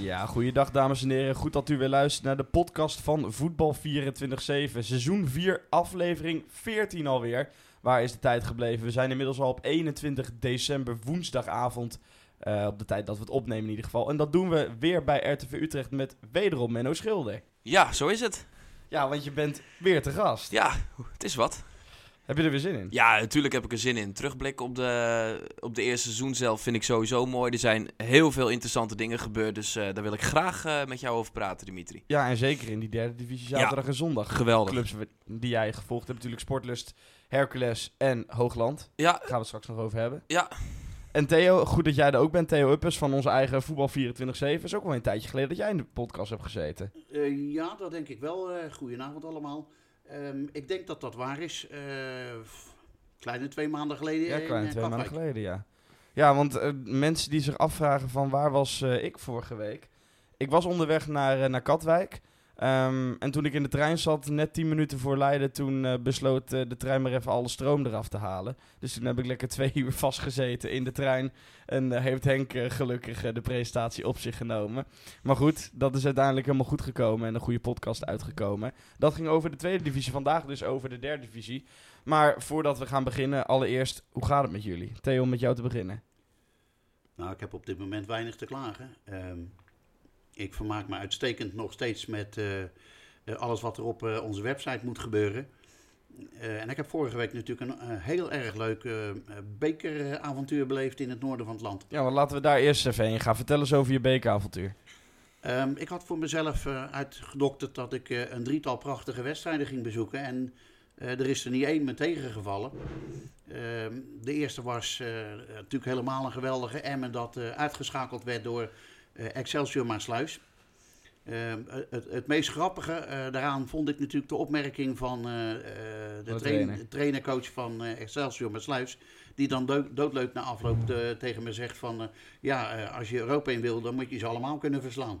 Ja, goeiedag dames en heren. Goed dat u weer luistert naar de podcast van Voetbal 24-7. Seizoen 4, aflevering 14 alweer. Waar is de tijd gebleven? We zijn inmiddels al op 21 december, woensdagavond. Uh, op de tijd dat we het opnemen in ieder geval. En dat doen we weer bij RTV Utrecht met wederom Menno Schilder. Ja, zo is het. Ja, want je bent weer te gast. Ja, het is wat. Heb je er weer zin in? Ja, natuurlijk heb ik er zin in. Terugblik op de, op de eerste seizoen zelf vind ik sowieso mooi. Er zijn heel veel interessante dingen gebeurd. Dus uh, daar wil ik graag uh, met jou over praten, Dimitri. Ja, en zeker in die derde divisie zaterdag ja, en zondag. Geweldig. Clubs die jij gevolgd hebt, natuurlijk Sportlust, Hercules en Hoogland. Ja. Daar gaan we het straks nog over hebben. Ja. En Theo, goed dat jij er ook bent. Theo Uppers van onze eigen Voetbal 24-7. is ook wel een tijdje geleden dat jij in de podcast hebt gezeten. Uh, ja, dat denk ik wel. goedenavond allemaal. Um, ik denk dat dat waar is. Uh, kleine twee maanden geleden. Ja, kleine twee maanden geleden, ja. Ja, want uh, mensen die zich afvragen van waar was uh, ik vorige week? Ik was onderweg naar, naar Katwijk. Um, en toen ik in de trein zat, net 10 minuten voor Leiden, toen uh, besloot uh, de trein maar even alle stroom eraf te halen. Dus toen heb ik lekker twee uur vastgezeten in de trein. En uh, heeft Henk gelukkig de presentatie op zich genomen. Maar goed, dat is uiteindelijk helemaal goed gekomen en een goede podcast uitgekomen. Dat ging over de tweede divisie, vandaag dus over de derde divisie. Maar voordat we gaan beginnen, allereerst, hoe gaat het met jullie? Theo, om met jou te beginnen. Nou, ik heb op dit moment weinig te klagen. Um ik vermaak me uitstekend nog steeds met uh, alles wat er op uh, onze website moet gebeuren. en ik heb vorige week natuurlijk een heel erg leuk bekeravontuur beleefd in het noorden van het land. Ja, maar laten we daar eerst even heen gaan. Vertel eens over je bekeravontuur. Um, ik had voor mezelf uitgedokterd dat ik een drietal prachtige wedstrijden ging bezoeken. En er is er niet één me tegengevallen. Ehm, de eerste was natuurlijk helemaal een geweldige Emmen dat uitgeschakeld werd door eh, Excelsior Maasluis. Uh, het, het, meest grappige uh, daaraan vond ik natuurlijk de opmerking van uh, de trainer. trainercoach van Excelsior Maasluis. Die dan dood, doodleuk na afloop tegen me zegt van... ja, als je Europa in wil, dan moet je ze allemaal kunnen verslaan.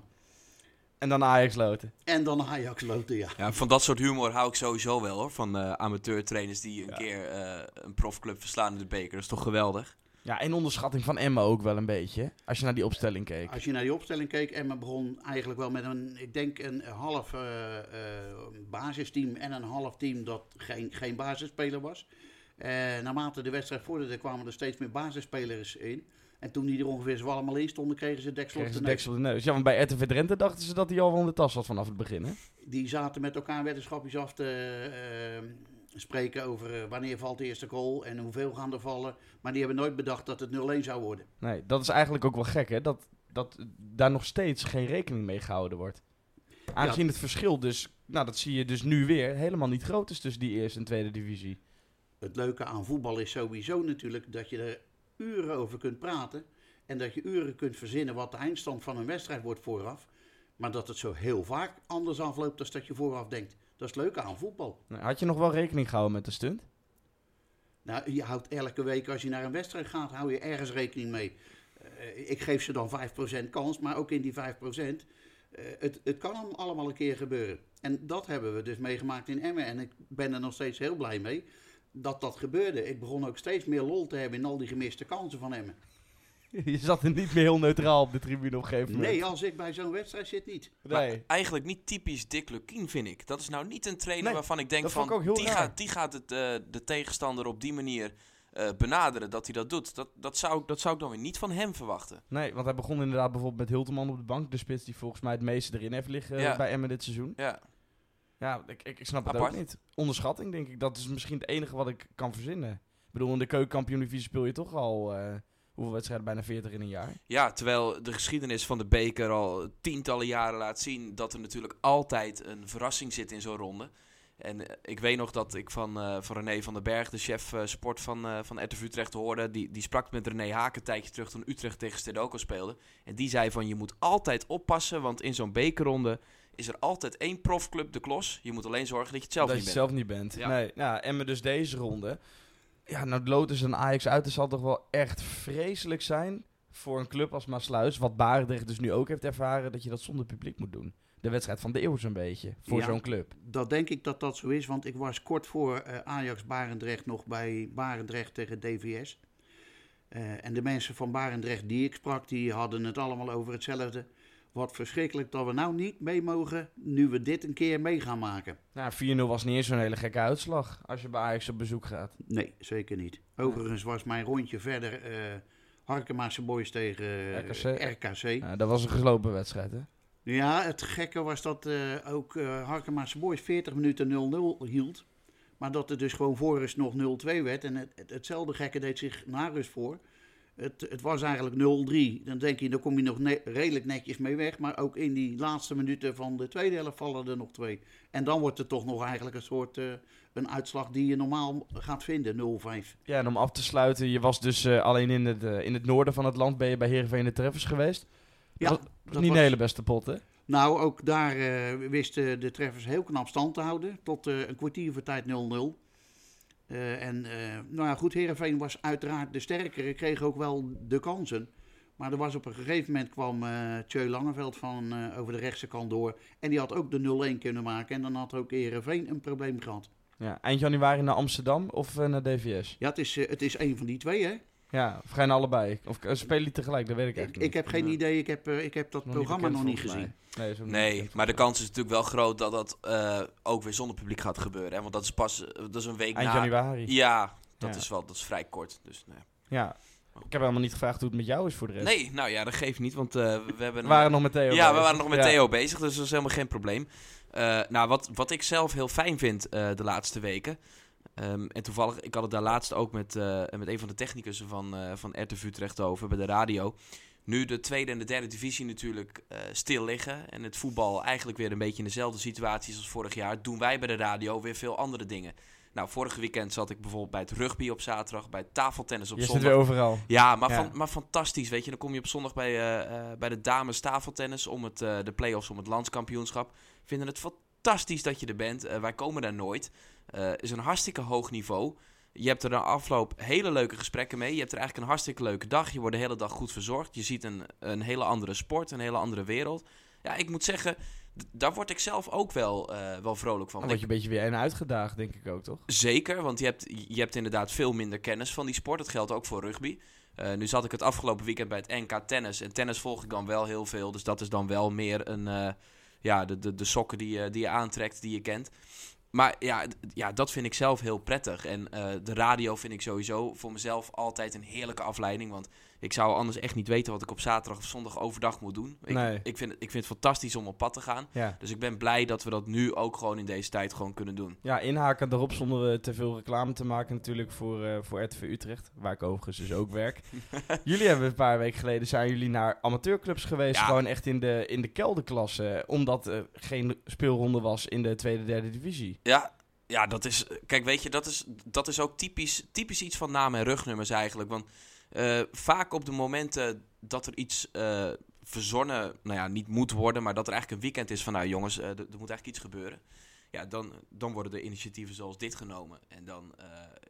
En dan Ajax loten. En dan Ajax loten, ja. ja. Van dat soort humor hou ik sowieso wel hoor. Van amateurtrainers die een keer een profclub verslaan in de beker. Dat is toch geweldig? Ja, en onderschatting van Emma ook wel een beetje. Als je naar die opstelling keek. Als je naar die opstelling keek, Emma begon eigenlijk wel met een, ik denk een half uh, uh, basisteam en een half team dat geen, geen basisspeler was. Uh, naarmate de wedstrijd vorderde, kwamen er steeds meer basisspelers in. En toen die er ongeveer zo allemaal in stonden, kregen ze deksel op de, deksel de neus. Ja, want bij RTV Drenthe dachten ze dat hij al van de tas was vanaf het begin, hè? Die zaten met elkaar wetenschapjes af te spreken over uh, wanneer valt de eerste goal en hoeveel gaan er vallen. Maar die hebben nooit bedacht dat het 0-1 zou worden. Nee, dat is eigenlijk ook wel gek, hè? Dat, dat daar nog steeds geen rekening mee gehouden wordt. Aangezien het verschil dus, nou dat zie je dus nu weer, helemaal niet groot is tussen die eerste en tweede divisie. Het leuke aan voetbal is sowieso natuurlijk dat je er uren over kunt praten. En dat je uren kunt verzinnen wat de eindstand van een wedstrijd wordt vooraf. Maar dat het zo heel vaak anders afloopt dan dat je vooraf denkt. Dat is het leuke aan voetbal. Had je nog wel rekening gehouden met de stunt? Nou, je houdt elke week als je naar een wedstrijd gaat, hou je ergens rekening mee. Uh, ik geef ze dan 5% kans, maar ook in die 5%. Uh, eh, het, het kan allemaal een keer gebeuren. En dat hebben we dus meegemaakt in Emmen. En ik ben er nog steeds heel blij mee dat dat gebeurde. Ik begon ook steeds meer lol te hebben in al die gemiste kansen van Emmen. Je zat er niet meer heel neutraal op de tribune op een gegeven moment. Nee, als ik bij zo'n wedstrijd zit, niet. Nee. eigenlijk niet typisch Dick Lukien, vind ik. Dat is nou niet een trainer waarvan ik denk van... Ik die, gaat, die gaat het, uh, de tegenstander op die manier uh, benaderen, dat hij dat doet. Dat, dat, zou, dat zou ik dan weer niet van hem verwachten. Nee, want hij begon inderdaad bijvoorbeeld met Hilteman op de bank. De spits die volgens mij het meeste erin heeft liggen ja. bij Emmen dit seizoen. Ja. Ja, ik, ik, ik snap het ook niet. Onderschatting, denk ik. Dat is misschien het enige wat ik kan verzinnen. Ik bedoel, in de keukenkampioen speel je toch al... Uh, hoeveel wedstrijden? Bijna 40 in een jaar. Ja, terwijl de geschiedenis van de beker al tientallen jaren laat zien dat er natuurlijk altijd een verrassing zit in zo'n ronde. En eh, ik weet nog dat ik van, uh, van René van den Berg, de chef uh, sport van, uh, van RTV Utrecht, hoorde. Die, die sprak met René Haak een tijdje terug toen Utrecht tegen Stedoco speelde. En die zei van je moet altijd oppassen, want in zo'n bekerronde is er altijd één profclub de klos. Je moet alleen zorgen dat je het zelf dat niet je bent. zelf niet bent. Ja. Nee, ja, en dus deze ronde ja, nou Lotus en Ajax uit, zal toch wel echt vreselijk zijn voor een club als Maasluis. Wat Barendrecht dus nu ook heeft ervaren, dat je dat zonder publiek moet doen. De wedstrijd van de eeuw zo'n beetje, voor zo'n club. Dat denk ik dat dat zo is, want ik was kort voor uh, Ajax-Barendrecht nog bij Barendrecht tegen DVS. Uh, eh, en de mensen van Barendrecht die ik sprak, die hadden het allemaal over hetzelfde. Wat verschrikkelijk dat we nou niet mee mogen, nu we dit een keer mee gaan maken. Nou, 4-0 was niet eens zo'n hele gekke uitslag als je bij Ajax op bezoek gaat. Nee, zeker niet. Overigens was mijn rondje verder Harkemaanse Boys tegen eh, RKC. RKC. Ja, dat was een geslopen wedstrijd, hè? Ja, het gekke was dat eh, ook Harkemaanse Boys 40 minuten 0-0 hield. Maar dat het dus gewoon voor rust nog 0-2 werd. En het- hetzelfde gekke deed zich na rust voor. Het, het was eigenlijk 0-3. Dan denk je, daar kom je nog ne- redelijk netjes mee weg. Maar ook in die laatste minuten van de tweede helft vallen er nog twee. En dan wordt het toch nog eigenlijk een soort... eh, een uitslag die je normaal gaat vinden, 0-5. Ja, en om af te sluiten, je was dus eh, alleen in het, eh, in het noorden van het land ben je bij Heerenveen de Treffers geweest. Ja, dat was niet een hele beste pot, hè? Nou, ook daar wisten de treffers heel knap stand te houden. Tot een kwartier voor tijd 0-0. Eh, en eh, nou ja, goed, Herenveen was uiteraard de sterkere, kreeg ook wel de kansen. Maar er was op een gegeven moment kwam eh Tjeu Langeveld van over de rechtse kant door. En die had ook de 0-1 kunnen maken. En dan had ook Herenveen een probleem gehad. Ja, eind januari naar Amsterdam of naar DVS? Ja, het is, het is een van die twee, hè? Ja, of ga je naar allebei? Of eh, spelen die tegelijk? Dat weet ik Ik, eigenlijk ik heb geen Ja. idee, ik heb, eh, ik heb dat Nog programma nog niet gezien. mij. Nee, niet maar de kans is natuurlijk wel groot dat dat eh, ook weer zonder publiek gaat gebeuren. Hè? Want dat is pas dat is een week Eind na. januari. Ja, dat, Ja. Is wel, dat is vrij kort. Dus, nee. Ja. Ik heb helemaal niet gevraagd hoe het met jou is voor de rest. nee, nou ja, dat geeft niet, want eh, we hebben... We waren nog met Theo Ja, we bezig. waren nog met Ja. Theo bezig, dus dat is helemaal geen probleem. Eh, nou, wat, wat ik zelf heel fijn vind eh, de laatste weken. Ehm, en toevallig, ik had het daar laatst ook met, eh, met een van de technicussen van, eh van RTV Utrecht over bij de radio. Nu de tweede en de derde divisie natuurlijk eh, stil liggen. En het voetbal eigenlijk weer een beetje in dezelfde situatie is als vorig jaar. Doen wij bij de radio weer veel andere dingen. Nou, vorige weekend zat ik bijvoorbeeld bij het rugby op zaterdag, bij het tafeltennis op Je zit zondag. weer overal. Ja, maar, Ja. Van, maar fantastisch, weet je. Dan kom je op zondag bij, bij de dames tafeltennis om het, de play-offs om het landskampioenschap. Vinden het fantastisch dat je er bent. Wij komen daar nooit. Eh is een hartstikke hoog niveau. Je hebt er na afloop hele leuke gesprekken mee. Je hebt er eigenlijk een hartstikke leuke dag. Je wordt de hele dag goed verzorgd. Je ziet een, een hele andere sport, een hele andere wereld. Ja, ik moet zeggen, daar word ik zelf ook wel, eh, wel vrolijk van. Dan word je een beetje weer en uitgedaagd, denk ik ook, toch? Zeker, want je hebt, je hebt inderdaad veel minder kennis van die sport. Dat geldt ook voor rugby. Eh, nu zat ik het afgelopen weekend bij het NK tennis. En tennis volg ik dan wel heel veel. Dus dat is dan wel meer een, ja, de, de, de sokken die je, die je aantrekt, die je kent. Maar ja, ja, dat vind ik zelf heel prettig. En eh, de radio vind ik sowieso voor mezelf altijd een heerlijke afleiding. Want ik zou anders echt niet weten wat ik op zaterdag of zondag overdag moet doen. Ik, Nee. ik, vind, het- ik vind het fantastisch om op pad te gaan. Ja. Dus ik ben blij dat we dat nu ook gewoon in deze tijd gewoon kunnen doen. Ja, inhaken daarop zonder eh, te veel reclame te maken natuurlijk voor, eh voor RTV Utrecht. Waar ik overigens dus ook werk. jullie hebben een paar weken geleden zijn jullie naar amateurclubs geweest. Ja. Gewoon echt in de, in de kelderklasse. omdat er geen speelronde was in de tweede, derde divisie. Ja, ja, dat is. Kijk, weet je, dat is, dat is ook typisch, typisch iets van namen en rugnummers eigenlijk. Want eh, vaak op de momenten dat er iets eh, verzonnen, nou ja, niet moet worden, maar dat er eigenlijk een weekend is van, nou jongens, eh, er moet eigenlijk iets gebeuren. Ja, dan, dan worden er initiatieven zoals dit genomen. En dan, eh,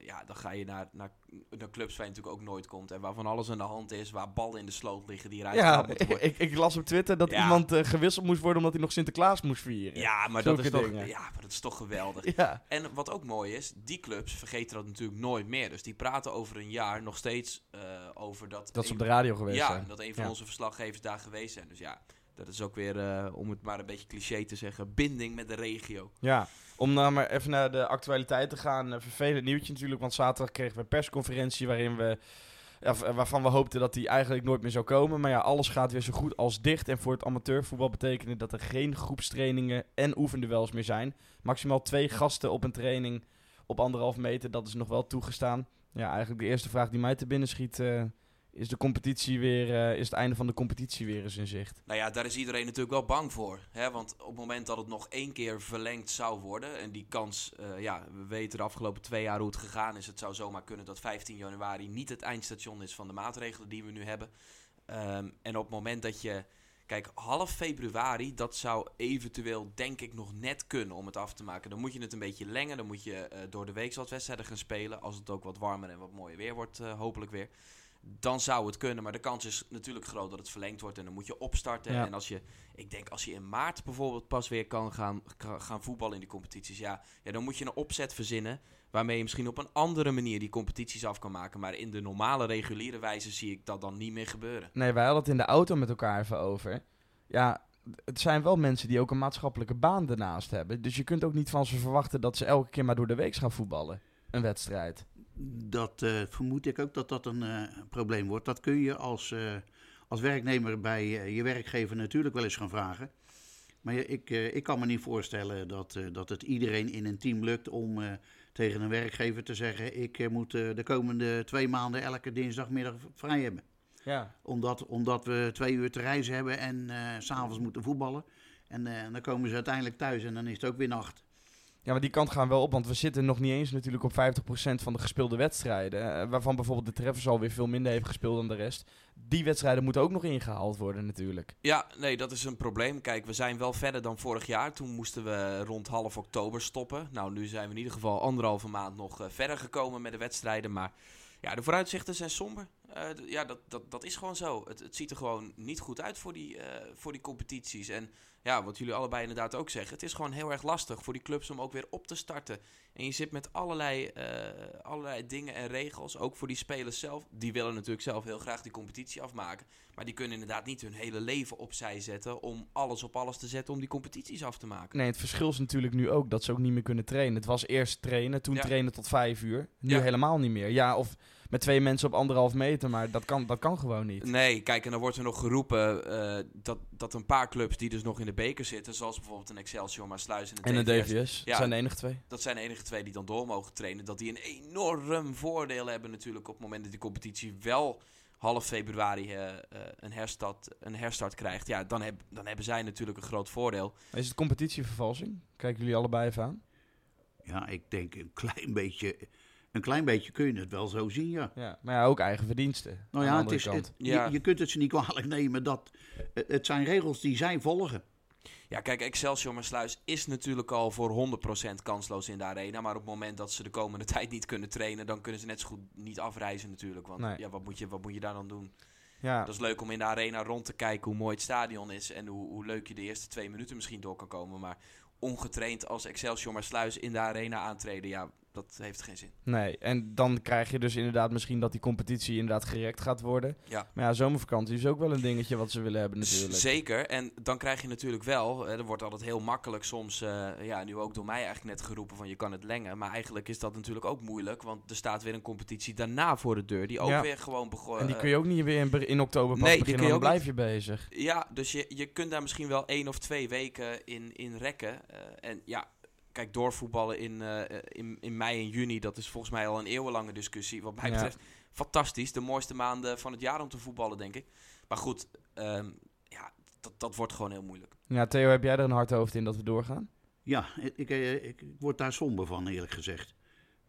ja, dan ga je naar, naar, naar clubs waar je natuurlijk ook nooit komt. En waarvan alles aan de hand is, waar ballen in de sloot liggen die eruit Ja, worden. ik, ik las op Twitter dat Ja. iemand eh, gewisseld moest worden omdat hij nog Sinterklaas moest vieren. Ja, maar dat, is toch, ja, maar dat is toch geweldig. Ja, En wat ook mooi is, die clubs vergeten dat natuurlijk nooit meer. Dus die praten over een jaar nog steeds eh, over dat... dat ze op de radio geweest Ja, zijn. dat een van onze verslaggevers daar geweest zijn. Dus ja, dat is ook weer, eh, om het maar een beetje cliché te zeggen, binding met de regio. Ja, om nou maar even naar de actualiteit te gaan. Een vervelend nieuwtje natuurlijk, want zaterdag kregen we een persconferentie waarin we... waarvan we hoopten dat die eigenlijk nooit meer zou komen. Maar ja, alles gaat weer zo goed als dicht. En voor het amateurvoetbal betekende dat er geen groepstrainingen en oefenduels meer zijn. Maximaal twee gasten op een training op anderhalf meter, dat is nog wel toegestaan. Ja, eigenlijk de eerste vraag die mij te binnen schiet... eh, is de competitie weer, eh, is het einde van de competitie weer eens in zicht? Nou ja, daar is iedereen natuurlijk wel bang voor. Hè? Want op het moment dat het nog één keer verlengd zou worden... en die kans, eh, ja, we weten de afgelopen twee jaar hoe het gegaan is... het zou zomaar kunnen dat 15 januari niet het eindstation is van de maatregelen die we nu hebben. Ehm, en op het moment dat je... Kijk, half februari, dat zou eventueel denk ik nog net kunnen om het af te maken. Dan moet je het een beetje lengen, dan moet je eh, door de week wat wedstrijden gaan spelen... als het ook wat warmer en wat mooier weer wordt, hopelijk weer dan zou het kunnen. Maar de kans is natuurlijk groot dat het verlengd wordt. En dan moet je opstarten. Ja. En als je, ik denk als je in maart bijvoorbeeld pas weer kan gaan, gaan voetballen in die competities. Ja, ja, dan moet je een opzet verzinnen. Waarmee je misschien op een andere manier die competities af kan maken. Maar in de normale, reguliere wijze zie ik dat dan niet meer gebeuren. Nee, wij hadden het in de auto met elkaar even over. ja, het zijn wel mensen die ook een maatschappelijke baan ernaast hebben. Dus je kunt ook niet van ze verwachten dat ze elke keer maar door de week gaan voetballen. Een wedstrijd. Dat eh, vermoed ik ook dat dat een eh, probleem wordt. Dat kun je als, eh, als werknemer bij je werkgever natuurlijk wel eens gaan vragen. Maar ik, ik kan me niet voorstellen dat, dat het iedereen in een team lukt om tegen een werkgever te zeggen: Ik moet de komende twee maanden elke dinsdagmiddag vrij hebben. Ja. Omdat, omdat we twee uur te reizen hebben en s s'avonds moeten voetballen. En dan komen ze uiteindelijk thuis en dan is het ook weer nacht. Ja, maar die kant gaan we wel op, want we zitten nog niet eens natuurlijk op 50% van de gespeelde wedstrijden. eh, waarvan bijvoorbeeld de Treffers alweer veel minder heeft gespeeld dan de rest. Die wedstrijden moeten ook nog ingehaald worden natuurlijk. Ja, nee, dat is een probleem. Kijk, we zijn wel verder dan vorig jaar. Toen moesten we rond half oktober stoppen. Nou, nu zijn we in ieder geval anderhalve maand nog eh, verder gekomen met de wedstrijden. Maar ja, de vooruitzichten zijn somber. Eh, ja, dat, dat, dat is gewoon zo. Het, het ziet er gewoon niet goed uit voor die, voor die competities. En ja, wat jullie allebei inderdaad ook zeggen. Het is gewoon heel erg lastig voor die clubs om ook weer op te starten. En je zit met allerlei, eh, allerlei dingen en regels. Ook voor die spelers zelf. Die willen natuurlijk zelf heel graag die competitie afmaken. Maar die kunnen inderdaad niet hun hele leven opzij zetten. om alles op alles te zetten om die competities af te maken. Nee, het verschil is natuurlijk nu ook dat ze ook niet meer kunnen trainen. Het was eerst trainen, toen Ja. trainen tot vijf uur. Nu Ja. helemaal niet meer. Ja, of met twee mensen op anderhalf meter, maar dat kan, dat kan gewoon niet. Nee, kijk, en dan wordt er nog geroepen eh, dat, dat een paar clubs die dus nog in de beker zitten, zoals bijvoorbeeld een Excelsior, maar Sluis en de TVS, DVS, Ja. zijn de enige twee. dat zijn de enige twee die dan door mogen trainen, dat die een enorm voordeel hebben natuurlijk op het moment dat die competitie wel half februari eh, eh, een, herstart, een herstart krijgt. Ja, dan, heb, dan hebben zij natuurlijk een groot voordeel. Is het competitievervalsing? Kijken jullie allebei even aan? Ja, ik denk een klein beetje, een klein beetje kun je het wel zo zien, ja. Ja, maar ja, ook eigen verdiensten. Nou ja, het is, het, Ja. je, je kunt het ze niet kwalijk nemen dat het, het zijn regels die zij volgen. Ja, kijk, Excelsior maar Sluis is natuurlijk al voor 100% kansloos in de arena. Maar op het moment dat ze de komende tijd niet kunnen trainen, dan kunnen ze net zo goed niet afreizen natuurlijk. Want Nee. ja, wat moet, je, wat moet je daar dan doen? ja. Dat is leuk om in de arena rond te kijken hoe mooi het stadion is. En hoe, hoe leuk je de eerste twee minuten misschien door kan komen. Maar ongetraind als Excelsior maar Sluis in de arena aantreden, ja, dat heeft geen zin. Nee, en dan krijg je dus inderdaad misschien dat die competitie inderdaad gerekt gaat worden. Ja. Maar ja, zomervakantie is ook wel een dingetje wat ze willen hebben natuurlijk. Zeker. En dan krijg je natuurlijk wel, hè, er wordt altijd heel makkelijk soms, eh, ja, nu ook door mij eigenlijk net geroepen van je kan het lengen. Maar eigenlijk is dat natuurlijk ook moeilijk, want er staat weer een competitie daarna voor de deur, die ook Ja. weer gewoon begon. En die kun je ook niet weer in, in oktober pas Nee, beginnen, dan blijf je bezig. Ja, dus je, je kunt daar misschien wel één of twee weken in, in rekken. Eh, en ja, kijk, doorvoetballen in, eh, in, in mei en juni, dat is volgens mij al een eeuwenlange discussie. Wat mij Ja. betreft, fantastisch. De mooiste maanden van het jaar om te voetballen, denk ik. Maar goed, ehm, ja, dat, dat wordt gewoon heel moeilijk. Ja, Theo, heb jij er een hard hoofd in dat we doorgaan? Ja, ik, ik, eh, ik, word daar somber van, eerlijk gezegd.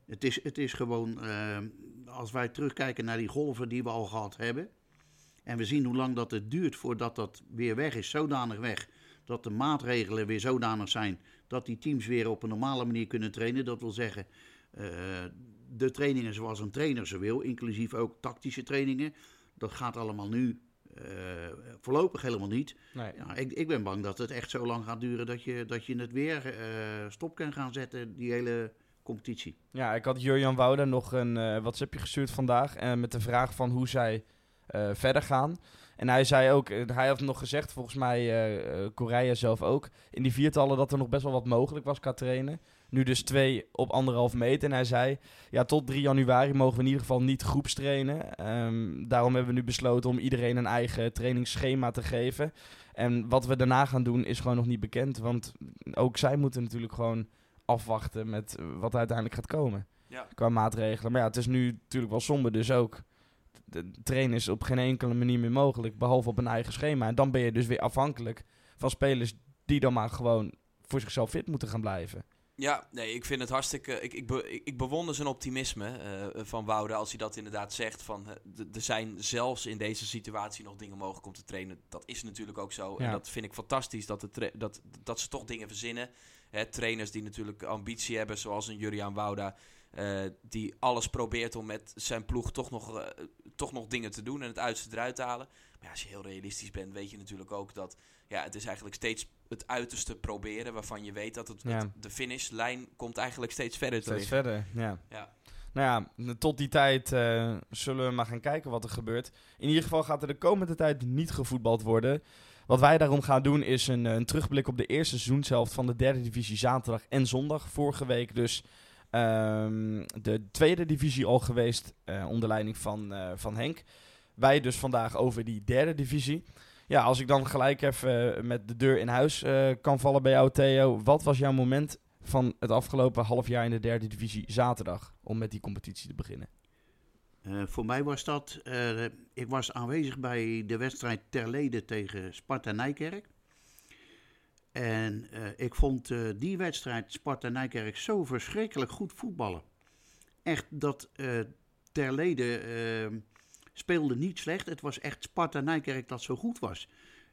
Het is, het is gewoon, eh, als wij terugkijken naar die golven die we al gehad hebben. En we zien hoe lang dat het duurt voordat dat weer weg is, zodanig weg. Dat de maatregelen weer zodanig zijn dat die teams weer op een normale manier kunnen trainen. Dat wil zeggen, eh, de trainingen zoals een trainer ze wil, inclusief ook tactische trainingen. Dat gaat allemaal nu eh, voorlopig helemaal niet. Nee. Ja, ik, ik ben bang dat het echt zo lang gaat duren dat je, dat je het weer eh, stop kan gaan zetten, die hele competitie. Ja, ik had Jurjan Wouda nog een WhatsAppje gestuurd vandaag eh, met de vraag van hoe zij verder gaan. En hij zei ook, eh, hij had nog gezegd, volgens mij eh eh, Korea zelf ook, in die viertallen dat er nog best wel wat mogelijk was qua trainen. Nu dus twee op anderhalf meter. En hij zei, ja, tot 3 januari mogen we in ieder geval niet groepstrainen. Ehm daarom hebben we nu besloten om iedereen een eigen trainingsschema te geven. En wat we daarna gaan doen is gewoon nog niet bekend. Want ook zij moeten natuurlijk gewoon afwachten met wat er uiteindelijk gaat komen Ja. qua maatregelen. Maar ja, het is nu natuurlijk wel somber, dus ook. De trainen is op geen enkele manier meer mogelijk, behalve op een eigen schema. En dan ben je dus weer afhankelijk van spelers die dan maar gewoon voor zichzelf fit moeten gaan blijven. Ja, nee, ik vind het hartstikke. Ik, ik, be- ik, bewonder zijn optimisme eh, van Woude als hij dat inderdaad zegt. Van, eh, er zijn zelfs in deze situatie nog dingen mogelijk om te trainen. Dat is natuurlijk ook zo. En dat vind ik fantastisch dat, de tra- dat, dat ze toch dingen verzinnen. Hè, trainers die natuurlijk ambitie hebben, zoals een Juriaan Wouda. Eh, die alles probeert om met zijn ploeg toch nog, eh, toch nog dingen te doen en het uiterste eruit te halen. Maar ja, als je heel realistisch bent, weet je natuurlijk ook dat ja, het is eigenlijk steeds het uiterste proberen. Waarvan je weet dat het, Ja. het- de finishlijn komt eigenlijk steeds verder te Steeds verder, ja. Ja. Nou ja, tot die tijd eh, zullen we maar gaan kijken wat er gebeurt. In ieder geval gaat er de komende tijd niet gevoetbald worden. Wat wij daarom gaan doen is een, een terugblik op de eerste seizoenshelft van de derde divisie zaterdag en zondag. Vorige week dus ehm, de tweede divisie al geweest uh, onder leiding van, uh, van Henk. Wij dus vandaag over die derde divisie. Ja, als ik dan gelijk even met de deur in huis kan vallen bij jou Theo. Wat was jouw moment van het afgelopen half jaar in de derde divisie zaterdag om met die competitie te beginnen? Voor mij was dat, ik was aanwezig bij de wedstrijd Terlede tegen Sparta Nijkerk. En uh, ik vond die wedstrijd Sparta Nijkerk zo verschrikkelijk goed voetballen. Echt, dat Terlede speelde niet slecht. Het was echt Sparta Nijkerk dat zo goed was.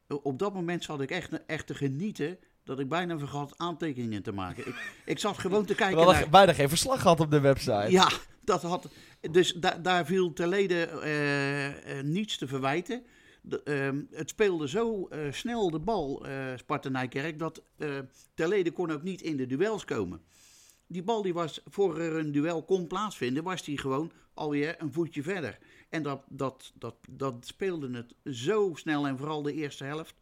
Op dat moment zat ik echt, echt te genieten dat ik bijna vergat aantekeningen te maken. Ik, ik zat gewoon te kijken. We hadden naar... bijna geen verslag gehad op de website. Ja, dat had. Dus da daar viel Terlede uh, uh, niets te verwijten. Uh, het speelde zo uh, snel de bal, Sparta Nijkerk, dat Terlede kon ook niet in de duels komen. Die bal die was, voor er een duel kon plaatsvinden, was die gewoon alweer een voetje verder. En dat, dat, dat, dat speelde het zo snel en vooral de eerste helft.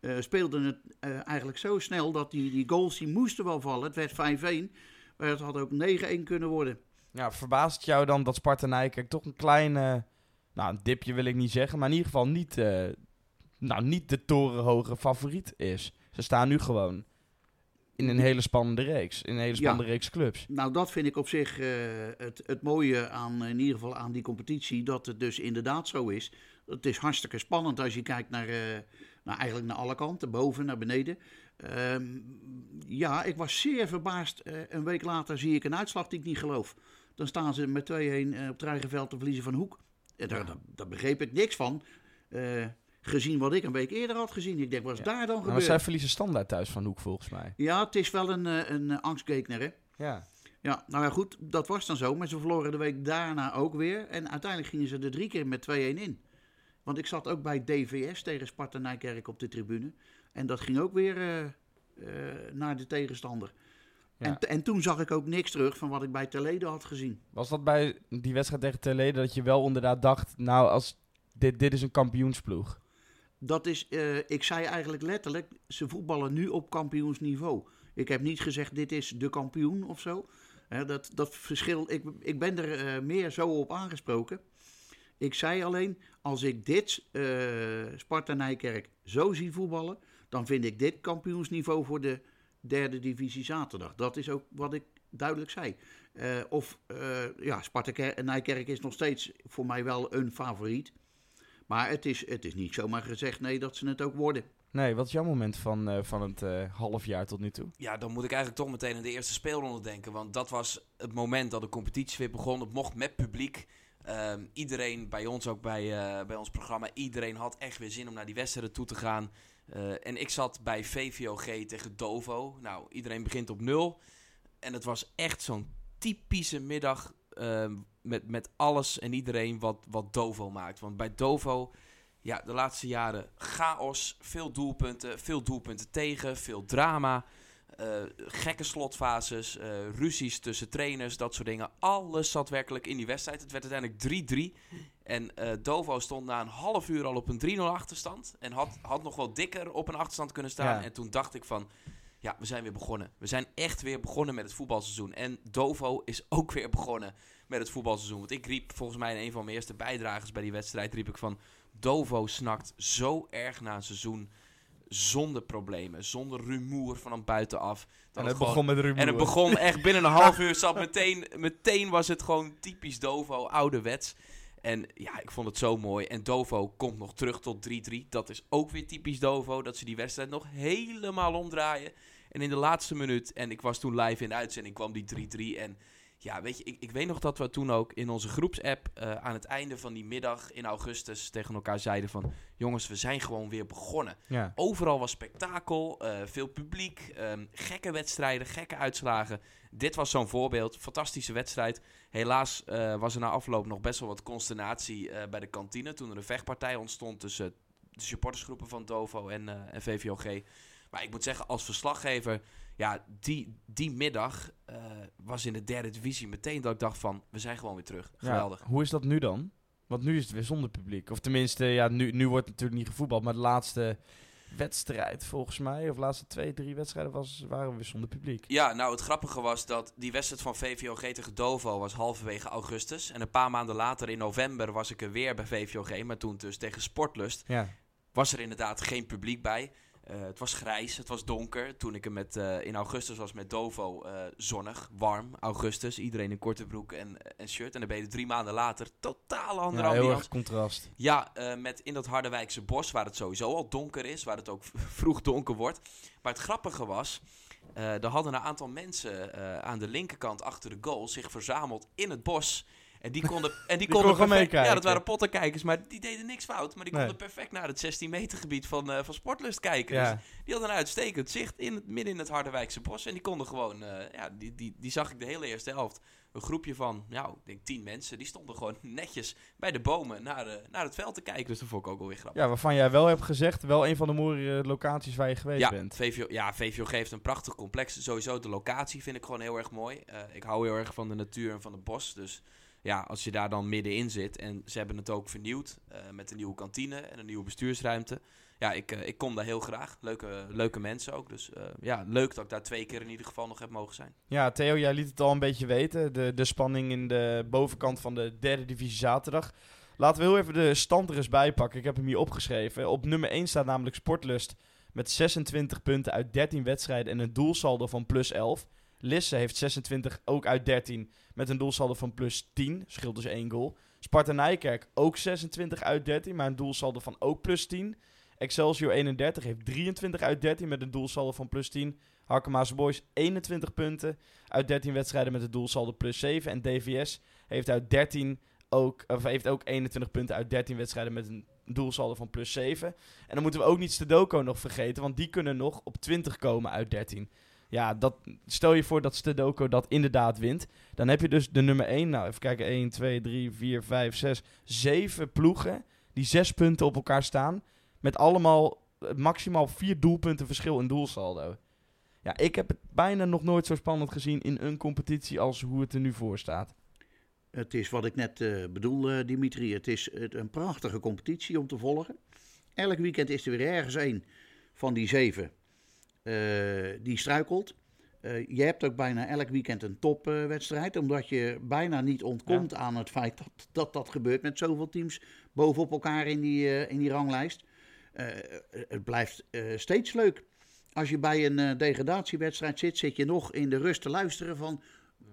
Uh, speelde het uh, eigenlijk zo snel dat die, die goals die moesten wel vallen. Het werd 5-1, maar het had ook 9-1 kunnen worden. Ja, verbaast jou dan dat Sparta Nijkerk toch een klein, uh, nou een dipje wil ik niet zeggen, maar in ieder geval niet, nou, niet de torenhoge favoriet is. Ze staan nu gewoon in een hele spannende reeks, in een hele spannende ja. reeks clubs. Nou, dat vind ik op zich het, het mooie aan, in ieder geval aan die competitie, dat het dus inderdaad zo is. Het is hartstikke spannend als je kijkt naar nou, eigenlijk naar alle kanten, boven naar beneden. Um, ja, ik was zeer verbaasd. Uh, een week later zie ik een uitslag die ik niet geloof. Dan staan ze met 2-1 uh, op het te verliezen van Hoek. En daar, ja. daar, daar, begreep ik niks van. Uh, gezien wat ik een week eerder had gezien. Ik denk, wat is ja. daar dan gebeurd? Maar zij verliezen standaard thuis van Hoek, volgens mij. Ja, het is wel een, een angstgekner, hè? Ja. Ja, nou ja, goed, dat was dan zo. Maar ze verloren de week daarna ook weer. En uiteindelijk gingen ze er drie keer met 2-1 in. Want ik zat ook bij DVS tegen Sparta Nijkerk op de tribune. En dat ging ook weer uh, uh, naar de tegenstander. Ja. En, en, toen zag ik ook niks terug van wat ik bij Terlede had gezien. Was dat bij die wedstrijd tegen Terlede dat je wel inderdaad dacht... nou, als dit, dit is een kampioensploeg? Dat is, uh, ik zei eigenlijk letterlijk, ze voetballen nu op kampioensniveau. Ik heb niet gezegd, dit is de kampioen of zo. dat, dat verschil, ik, ik ben er meer zo op aangesproken. Ik zei alleen, als ik dit uh, Sparta Nijkerk zo zie voetballen, dan vind ik dit kampioensniveau voor de derde divisie zaterdag. Dat is ook wat ik duidelijk zei. Uh, of uh, ja, Sparta Nijkerk is nog steeds voor mij wel een favoriet. Maar het is, het is niet zomaar gezegd nee dat ze het ook worden. Nee, wat is jouw moment van, uh, van het uh, half jaar tot nu toe? Ja, dan moet ik eigenlijk toch meteen aan de eerste speelronde denken. Want dat was het moment dat de competitie weer begon. Het mocht met publiek. Um, iedereen, bij ons ook bij, uh, bij ons programma, iedereen had echt weer zin om naar die wedstrijden toe te gaan. Uh, en ik zat bij VVOG tegen Dovo. Nou, iedereen begint op nul. En het was echt zo'n typische middag uh, met, met alles en iedereen wat, wat Dovo maakt. Want bij Dovo, ja, de laatste jaren chaos, veel doelpunten, veel doelpunten tegen, veel drama. Uh, gekke slotfases, uh, ruzies tussen trainers, dat soort dingen. Alles zat werkelijk in die wedstrijd. Het werd uiteindelijk 3-3. En uh, Dovo stond na een half uur al op een 3-0 achterstand. En had, had nog wel dikker op een achterstand kunnen staan. Ja. En toen dacht ik van, ja, we zijn weer begonnen. We zijn echt weer begonnen met het voetbalseizoen. En Dovo is ook weer begonnen met het voetbalseizoen. Want ik riep volgens mij in een van mijn eerste bijdragers bij die wedstrijd... riep ik van, Dovo snakt zo erg naar een seizoen zonder problemen, zonder rumoer van buitenaf. Dan en het gewoon, begon met rumoer. En het begon echt binnen een half uur, zat meteen, meteen was het gewoon typisch Dovo, ouderwets. En ja, ik vond het zo mooi. En Dovo komt nog terug tot 3-3. Dat is ook weer typisch Dovo, dat ze die wedstrijd nog helemaal omdraaien. En in de laatste minuut, en ik was toen live in de uitzending, kwam die 3-3 en ja, weet je, ik, ik weet nog dat we toen ook in onze groepsapp uh, aan het einde van die middag in augustus tegen elkaar zeiden van... Jongens, we zijn gewoon weer begonnen. Ja. Overal was spektakel, uh, veel publiek, um, gekke wedstrijden, gekke uitslagen. Dit was zo'n voorbeeld, fantastische wedstrijd. Helaas uh, was er na afloop nog best wel wat consternatie bij de kantine... toen er een vechtpartij ontstond tussen de supportersgroepen van Dovo en, en VVOG... Maar ik moet zeggen, als verslaggever, ja, die, die middag uh, was in de derde divisie meteen dat ik dacht van, we zijn gewoon weer terug. Geweldig. Ja, hoe is dat nu dan? Want nu is het weer zonder publiek. Of tenminste, ja, nu, nu wordt het natuurlijk niet gevoetbald, maar de laatste wedstrijd volgens mij. Of de laatste twee, drie wedstrijden was, waren we zonder publiek. Ja, nou het grappige was dat die wedstrijd van VVOG tegen Dovo was halverwege augustus. En een paar maanden later in november was ik er weer bij VVOG, maar toen dus tegen Sportlust. Ja. Was er inderdaad geen publiek bij. Uh, het was grijs, het was donker. Toen ik er met, uh, in augustus was met Dovo, uh, zonnig, warm, augustus. Iedereen in korte broek en, en shirt. En dan ben je drie maanden later totaal andere ja, ambiance. heel erg contrast. Ja, met in dat Harderwijkse bos, waar het sowieso al donker is. Waar het ook vroeg donker wordt. Maar het grappige was, er hadden een aantal mensen aan de linkerkant achter de goal zich verzameld in het bos... En die konden, en die, die konden kon perfect, meekijken. Ja, dat waren pottenkijkers, maar die deden niks fout. Maar die Nee. konden perfect naar het 16 meter gebied van, eh, van Sportlust kijken. Ja. Dus die hadden een uitstekend zicht in het, midden in het Harderwijkse bos. En die konden gewoon, eh, ja, die, die, die zag ik de hele eerste helft. Een groepje van, nou, ik denk tien mensen. Die stonden gewoon netjes bij de bomen naar, eh, naar het veld te kijken. Dus dat vond ik ook wel weer grappig. Ja, waarvan jij wel hebt gezegd, wel een van de mooie locaties waar je geweest Ja, bent. VVO, ja, VVO geeft een prachtig complex. Sowieso de locatie vind ik gewoon heel erg mooi. Eh, ik hou heel erg van de natuur en van het bos. Dus ja, als je daar dan middenin zit. En ze hebben het ook vernieuwd eh, met een nieuwe kantine en een nieuwe bestuursruimte. Ja, ik, eh, ik kom daar heel graag. Leuke, leuke mensen ook. Dus eh, ja, leuk dat ik daar twee keer in ieder geval nog heb mogen zijn. Ja, Theo, jij liet het al een beetje weten. De, de spanning in de bovenkant van de derde divisie zaterdag. Laten we heel even de stand er eens bij pakken. Ik heb hem hier opgeschreven. Op nummer 1 staat namelijk Sportlust met 26 punten uit 13 wedstrijden en een doelsaldo van plus 11. Lisse heeft 26 ook uit 13 met een doelsaldo van plus 10. Scheelt dus één goal. Sparta Nijkerk ook 26 uit 13, maar een doelsaldo van ook plus 10. Excelsior 31 heeft 23 uit 13 met een doelsaldo van plus 10. Harkema's Boys 21 punten uit 13 wedstrijden met een doelsaldo plus 7. En DVS heeft, uit 13 ook, heeft ook 21 punten uit 13 wedstrijden met een doelsaldo van plus 7. En dan moeten we ook niet Stedoco nog vergeten, want die kunnen nog op 20 komen uit 13. Ja, dat, stel je voor dat Stedoco dat inderdaad wint. Dan heb je dus de nummer 1. Nou, even kijken. 1, 2, 3, 4, 5, 6, 7 ploegen die 6 punten op elkaar staan. Met allemaal eh, maximaal 4 doelpunten verschil in doelsaldo. Ja, ik heb het bijna nog nooit zo spannend gezien in een competitie als hoe het er nu voor staat. Het is wat ik net eh, bedoel, eh, Dimitri. Het is een prachtige competitie om te volgen. Elk weekend is er weer ergens één van die zeven die struikelt. Eh, je hebt ook bijna elk weekend een topwedstrijd, omdat je bijna niet ontkomt aan het feit dat, dat dat gebeurt met zoveel teams bovenop elkaar in die, eh, in die ranglijst. Eh, het blijft eh, steeds leuk. Als je bij een eh, degradatiewedstrijd zit, zit je nog in de rust te luisteren van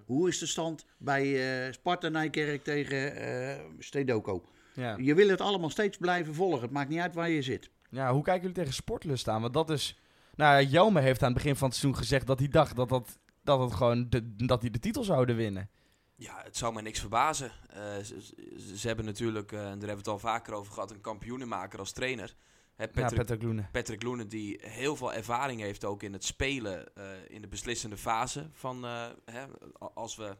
hoe is de stand bij eh, Sparta Nijkerk tegen eh Stedoco. Ja. Je wil het allemaal steeds blijven volgen. Het maakt niet uit waar je zit. ja, hoe kijken jullie tegen Sportlust aan? Want dat is... Nou, Jelme heeft aan het begin van het seizoen gezegd dat hij dacht dat, dat, dat, het gewoon de, dat hij de titel zouden winnen. Ja, het zou me niks verbazen. Eh, ze, ze- ze hebben natuurlijk, eh, en daar hebben we het al vaker over gehad, een kampioenenmaker als trainer. Hè, Ja, Patrick, Patrick Loenen. Patrick Loenen, die heel veel ervaring heeft ook in het spelen eh, in de beslissende fase. Van, hè, als we,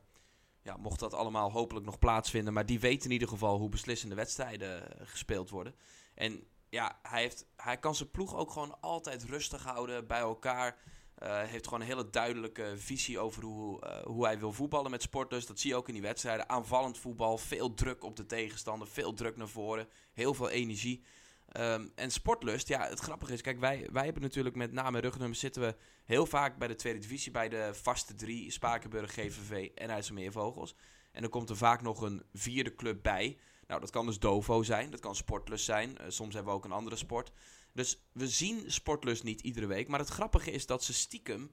ja, mocht dat allemaal hopelijk nog plaatsvinden, maar die weet in ieder geval hoe beslissende wedstrijden gespeeld worden. En ja, hij, heeft, hij kan zijn ploeg ook gewoon altijd rustig houden bij elkaar. Eh, heeft gewoon een hele duidelijke visie over hoe, eh, hoe hij wil voetballen met sporters. Dat zie je ook in die wedstrijden. Aanvallend voetbal, veel druk op de tegenstander, veel druk naar voren, heel veel energie. Ehm, en sportlust, ja, het grappige is, kijk, wij, wij hebben natuurlijk met name rugnummers zitten we heel vaak bij de tweede divisie, bij de vaste drie, Spakenburg, GVV en IJsselmeervogels. En dan komt er vaak nog een vierde club bij. Nou, dat kan dus Dovo zijn, dat kan Sportlust zijn. Eh, soms hebben we ook een andere sport. Dus we zien Sportlust niet iedere week. Maar het grappige is dat ze stiekem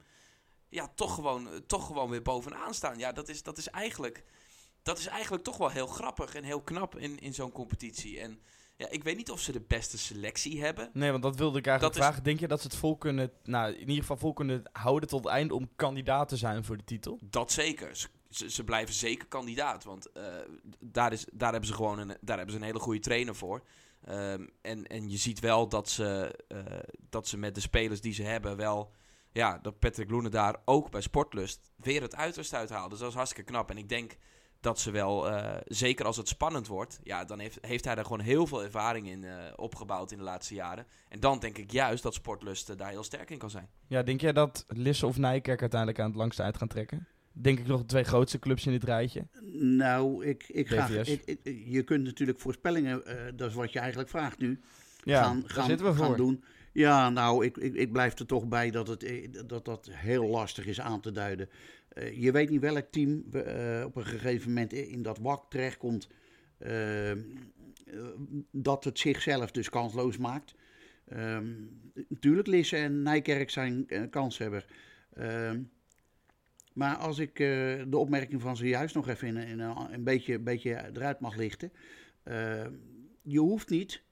ja, toch, gewoon, eh, toch gewoon weer bovenaan staan. Ja, dat is, dat is, eigenlijk, dat is eigenlijk toch wel heel grappig en heel knap in, in zo'n competitie. En ja, ik weet niet of ze de beste selectie hebben. Nee, want dat wilde ik eigenlijk Dat is- vragen. Denk je dat ze het vol kunnen, nou, in ieder geval vol kunnen houden tot het einde om kandidaat te zijn voor de titel? Dat zeker. Ze, ze, ze blijven zeker kandidaat. Want eh, daar, is, daar hebben ze gewoon een, daar hebben ze een hele goede trainer voor. Ehm, en, en je ziet wel dat ze, eh, dat ze met de spelers die ze hebben wel... Ja, dat Patrick Loenen daar ook bij Sportlust weer het uiterste uithaalt. Dus dat is hartstikke knap. En ik denk dat ze wel, eh, zeker als het spannend wordt... Ja, dan heeft, heeft hij daar gewoon heel veel ervaring in opgebouwd in de laatste jaren. En dan denk ik juist dat Sportlust daar heel sterk in kan zijn. Ja, denk jij dat Lisse of Nijkerk uiteindelijk aan het langste uit gaan trekken? Denk ik nog de twee grootste clubs in dit rijtje. Nou, ik, ik ga, DVS. ik, ik- je kunt natuurlijk voorspellingen, eh, dat is wat je eigenlijk vraagt nu, Ja, gaan, gaan, zitten we gaan doen. Ja, nou, ik, ik, ik blijf er toch bij dat, het, eh, dat dat heel lastig is aan te duiden. Uh, je weet niet welk team uh, op een gegeven moment in dat wak terechtkomt. Uh, dat het zichzelf dus kansloos maakt. Natuurlijk, Lisse en Nijkerk zijn kanshebber. Maar als ik de opmerking van zojuist nog even in, een, een, beetje, beetje eruit mag lichten. je hoeft niet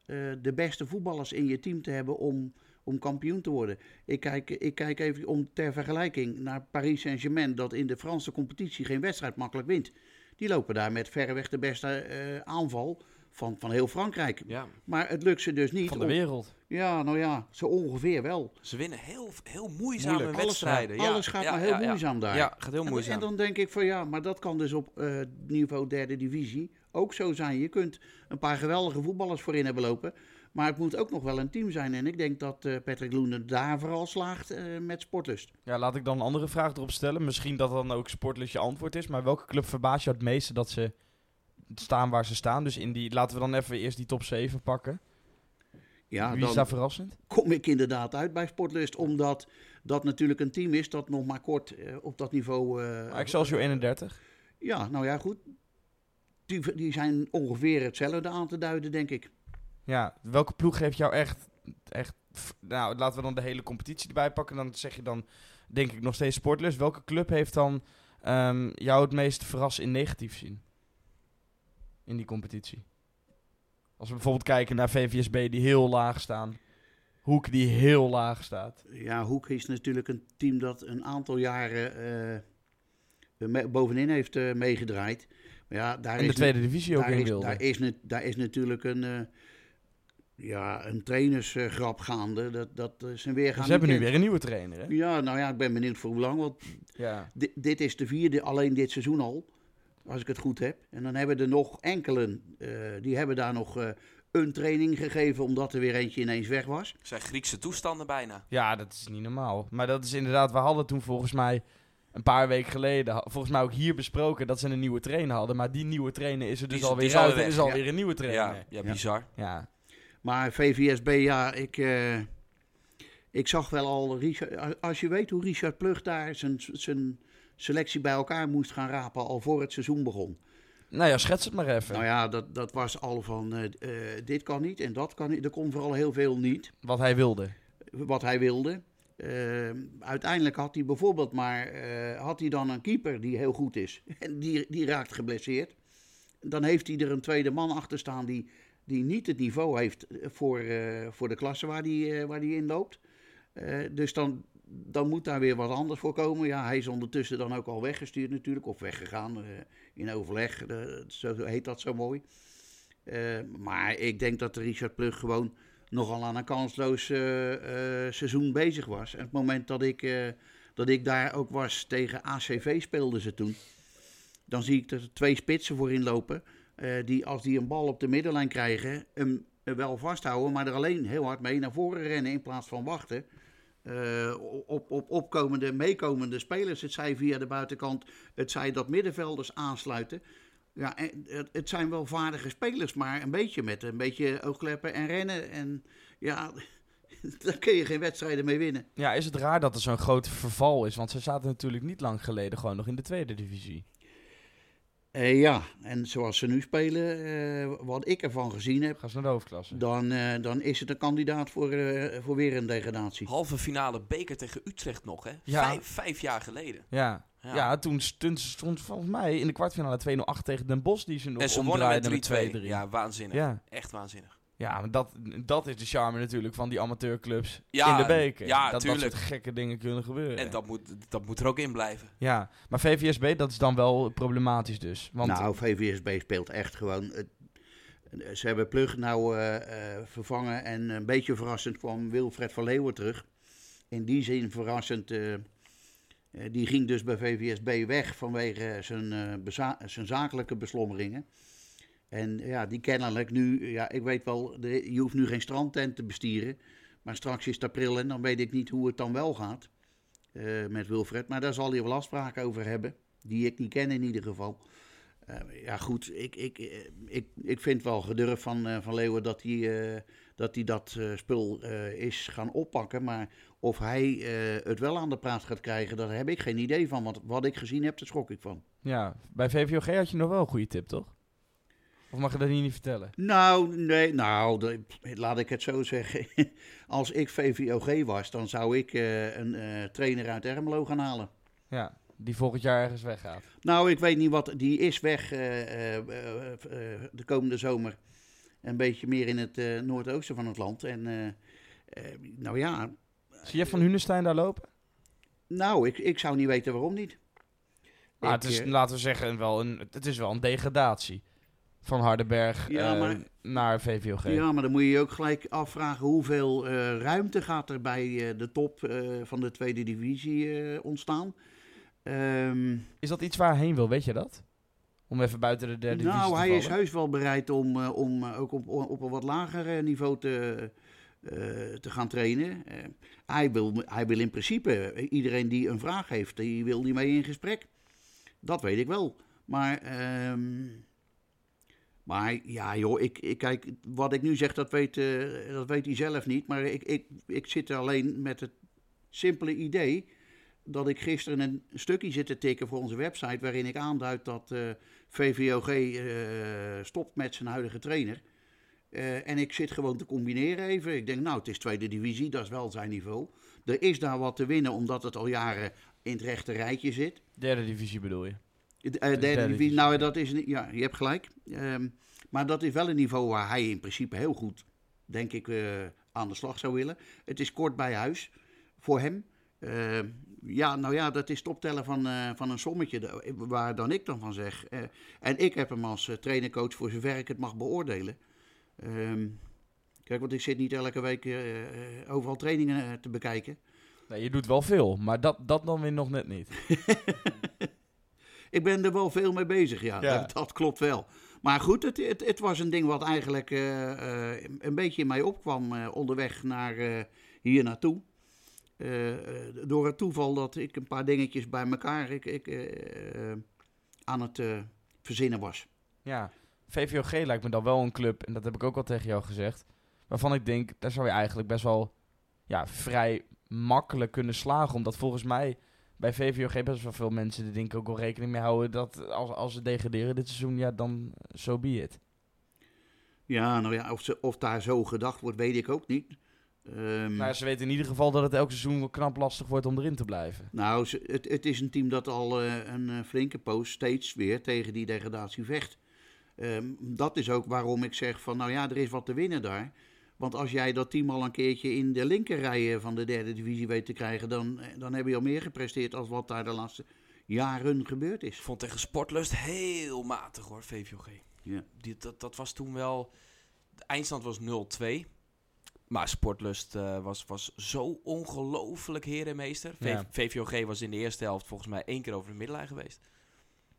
de beste voetballers in je team te hebben om om kampioen te worden. Ik kijk, ik kijk even om ter vergelijking naar Paris Saint-Germain, dat in de Franse competitie geen wedstrijd makkelijk wint. Die lopen daar met verreweg de beste aanval van, van heel Frankrijk. Ja. Maar het lukt ze dus niet. Van de wereld. ja, nou ja, zo ongeveer wel. Ze winnen heel, heel moeizame Moeilijk. wedstrijden. Alles, alles gaat ja, maar heel ja, moeizaam daar. Ja, gaat heel moeizaam. En, en, dan denk ik van ja, maar dat kan dus op uh, niveau derde divisie ook zo zijn. Je kunt een paar geweldige voetballers voorin hebben lopen. Maar het moet ook nog wel een team zijn. En ik denk dat uh, Patrick Loenen daar vooral slaagt uh, met sportlust. Ja, laat ik dan een andere vraag erop stellen. Misschien dat dan ook sportlust je antwoord is. Maar welke club verbaast je het meeste dat ze staan waar ze staan? Dus in die, laten we dan even eerst die top 7 pakken. Ja, Wie is daar verrassend? Kom ik inderdaad uit bij Sportlust. Omdat dat natuurlijk een team is dat nog maar kort uh, op dat niveau... Uh, Excelsior 31? Ja, nou ja, goed. Die, die zijn ongeveer hetzelfde aan te duiden, denk ik. Ja, welke ploeg heeft jou echt, echt... Nou, laten we dan de hele competitie erbij pakken. Dan zeg je dan, denk ik, nog steeds sportlust. Welke club heeft dan um, jou het meest verrassen in negatief zien? In die competitie. Als we bijvoorbeeld kijken naar VVSB die heel laag staan. Hoek die heel laag staat. Ja, Hoek is natuurlijk een team dat een aantal jaren uh, bovenin heeft uh, meegedraaid. Maar ja, daar en de is tweede divisie ook in wilde. Daar is, daar is natuurlijk een, uh, ja, een trainersgrap gaande. Dat, dat zijn weer gaan Ze hebben nu weer een nieuwe trainer, hè? Ja, nou ja, ik ben benieuwd voor hoe lang. Want ja. dit is de vierde, alleen dit seizoen al. Als ik het goed heb. En dan hebben er nog enkelen, uh, die hebben daar nog uh, een training gegeven, omdat er weer eentje ineens weg was. Het zijn Griekse toestanden bijna. Ja, dat is niet normaal. Maar dat is inderdaad, we hadden toen volgens mij een paar weken geleden, volgens mij ook hier besproken, dat ze een nieuwe trainer hadden. Maar die nieuwe trainer is er dus alweer uit. Er is alweer ja. een nieuwe trainer. Ja, ja bizar. Ja. Maar VVSB, ja, ik, uh, ik zag wel al, Richard, als je weet hoe Richard Plug daar zijn, zijn selectie bij elkaar moest gaan rapen al voor het seizoen begon. Nou ja, schets het maar even. Nou ja, dat, dat was al van uh, uh, dit kan niet en dat kan niet. Er kon vooral heel veel niet. Wat hij wilde. Wat hij wilde. uiteindelijk had hij bijvoorbeeld maar had hij dan een keeper die heel goed is. En die, die raakt geblesseerd. Dan heeft hij er een tweede man achter staan die die niet het niveau heeft voor, voor de klasse waar die, uh, waar die in loopt. Dus dan, dan moet daar weer wat anders voor komen. Ja, hij is ondertussen dan ook al weggestuurd natuurlijk, of weggegaan in overleg. zo heet dat zo mooi. maar ik denk dat Richard Plug gewoon nogal aan een kansloos seizoen bezig was. En het moment dat ik, dat ik daar ook was tegen ACV speelden ze toen. Dan zie ik er twee spitsen voorin lopen. Die als die een bal op de middenlijn krijgen, hem wel vasthouden, maar er alleen heel hard mee naar voren rennen in plaats van wachten. Uh, op, op opkomende, meekomende spelers. Het zij via de buitenkant, het zij dat middenvelders aansluiten. Ja, het, het, zijn wel vaardige spelers, maar een beetje met een beetje oogkleppen en rennen. En ja, daar kun je geen wedstrijden mee winnen. Ja, is het raar dat er zo'n groot verval is? Want ze zaten natuurlijk niet lang geleden gewoon nog in de tweede divisie. Uh, ja, en zoals ze nu spelen, uh, wat ik ervan gezien heb, Gaan ze naar de hoofdklasse. Dan, uh, dan is het een kandidaat voor, voor weer een degradatie. Halve finale beker tegen Utrecht nog, hè? Ja. Vijf, vijf jaar geleden. Ja, ja. ja toen, stond, stond volgens mij in de kwartfinale 2-0 achter tegen Den Bosch, die ze nog En ze wonnen met 3-2. Ja, waanzinnig. Ja. Echt waanzinnig. Ja, maar dat, dat is de charme natuurlijk van die amateurclubs in de beker. Ja, dat tuurlijk. dat soort gekke dingen kunnen gebeuren. En dat moet, dat moet er ook in blijven. Ja, maar VVSB, dat is dan wel problematisch dus. Want nou, VVSB speelt echt gewoon... Het, ze hebben Plug nou uh, uh, vervangen en een beetje verrassend kwam Wilfred van Leeuwen terug. In die zin verrassend... Uh, die ging dus bij VVSB weg vanwege zijn, zijn zakelijke beslommeringen. En ja, die kennelijk nu, ja, ik weet wel, je hoeft nu geen strandtent te bestieren. Maar straks is het april en dan weet ik niet hoe het dan wel gaat uh, met Wilfred. Maar daar zal hij wel afspraken over hebben, die ik niet ken in ieder geval. Eh, ja, goed. Ik, ik, eh, ik, ik vind wel gedurfd van, van Leeuwen dat hij dat, hij dat spul is gaan oppakken. Maar of hij het wel aan de praat gaat krijgen, daar heb ik geen idee van. Want wat ik gezien heb, daar schrok ik van. Ja, bij VVOG had je nog wel een goede tip, toch? Of mag je dat hier niet vertellen? Nou, nee, nou, de- laat ik het zo zeggen. Als ik VVOG was, dan zou ik eh, een eh, trainer uit Ermelo gaan halen. Ja, die volgend jaar ergens weggaat. Nou, ik weet niet wat. Die is weg eh, de komende zomer. Een beetje meer in het noordoosten van het land. En nou ja, Zie je Van Hunestein daar lopen? nou, ik, ik zou niet weten waarom niet. Maar Ik, het is, laten we zeggen, wel een, het is wel een degradatie. Van Hardenberg Ja, eh, naar VVOG. ja, maar dan moet je je ook gelijk afvragen hoeveel eh, ruimte gaat er bij eh, de top van de tweede divisie ontstaan. Ehm, Is dat iets waar hij heen wil, weet je dat? Om even buiten de derde divisie nou, te hij is heus wel bereid om, om ook op, op een wat lager niveau te, te gaan trainen. Hij, wil, hij wil in principe, iedereen die een vraag heeft, die wil die mee in gesprek. Dat weet ik wel. Maar, ehm, maar ja joh, ik, ik, kijk, wat ik nu zeg, dat weet, eh, dat weet hij zelf niet. Maar ik, ik, ik zit er alleen met het simpele idee dat ik gisteren een stukje zit te tikken voor onze website... waarin ik aanduid dat... eh, VVOG eh, stopt met zijn huidige trainer. En ik zit gewoon te combineren even. Ik denk, nou, het is tweede divisie, dat is wel zijn niveau. Er is daar wat te winnen, omdat het al jaren in het rechte rijtje zit. Derde divisie bedoel je? De eh, derde divisie, nou, dat is niet, ja, je hebt gelijk. Ehm, maar dat is wel een niveau waar hij in principe heel goed, denk ik, eh, aan de slag zou willen. Het is kort bij huis voor hem. Ehm, ja, nou ja, dat is het optellen van, eh, van een sommetje, waar dan ik dan van zeg. En ik heb hem als trainercoach voor zover ik het mag beoordelen. Ehm, kijk, want ik zit niet elke week overal trainingen te bekijken. Nee, je doet wel veel, maar dat, dat dan weer nog net niet. Ik ben er wel veel mee bezig, ja. Ja. Dat, dat klopt wel. Maar goed, het, het, het was een ding wat eigenlijk eh, eh, een beetje in mij opkwam eh, onderweg naar hier naartoe. Door het toeval dat ik een paar dingetjes bij elkaar ik, ik, aan het verzinnen was. Ja, VVOG lijkt me dan wel een club, en dat heb ik ook al tegen jou gezegd, waarvan ik denk, daar zou je eigenlijk best wel ja, vrij makkelijk kunnen slagen. Omdat volgens mij bij VVOG best wel veel mensen er denk ik ook wel rekening mee houden dat als, als ze degraderen dit seizoen, ja, dan so be it. Ja, nou ja, of, ze, of daar zo gedacht wordt, weet ik ook niet. Ehm, Maar ze weten in ieder geval dat het elk seizoen wel knap lastig wordt om erin te blijven. Nou, ze- het, het is een team dat al eh, een eh, flinke poos steeds weer tegen die degradatie vecht. Ehm, dat is ook waarom ik zeg van, nou ja, er is wat te winnen daar. Want als jij dat team al een keertje in de linkerrijen van de derde divisie weet te krijgen, dan, eh, dan heb je al meer gepresteerd als wat daar de laatste jaren gebeurd Ik is. vond tegen Sportlust heel matig hoor, VVOG. Ja. Die, dat, dat was toen wel... De eindstand was 0-2. Maar Sportlust eh, was, was zo ongelooflijk heer en meester. V- Ja. VVOG was in de eerste helft volgens mij één keer over de middenlijn geweest.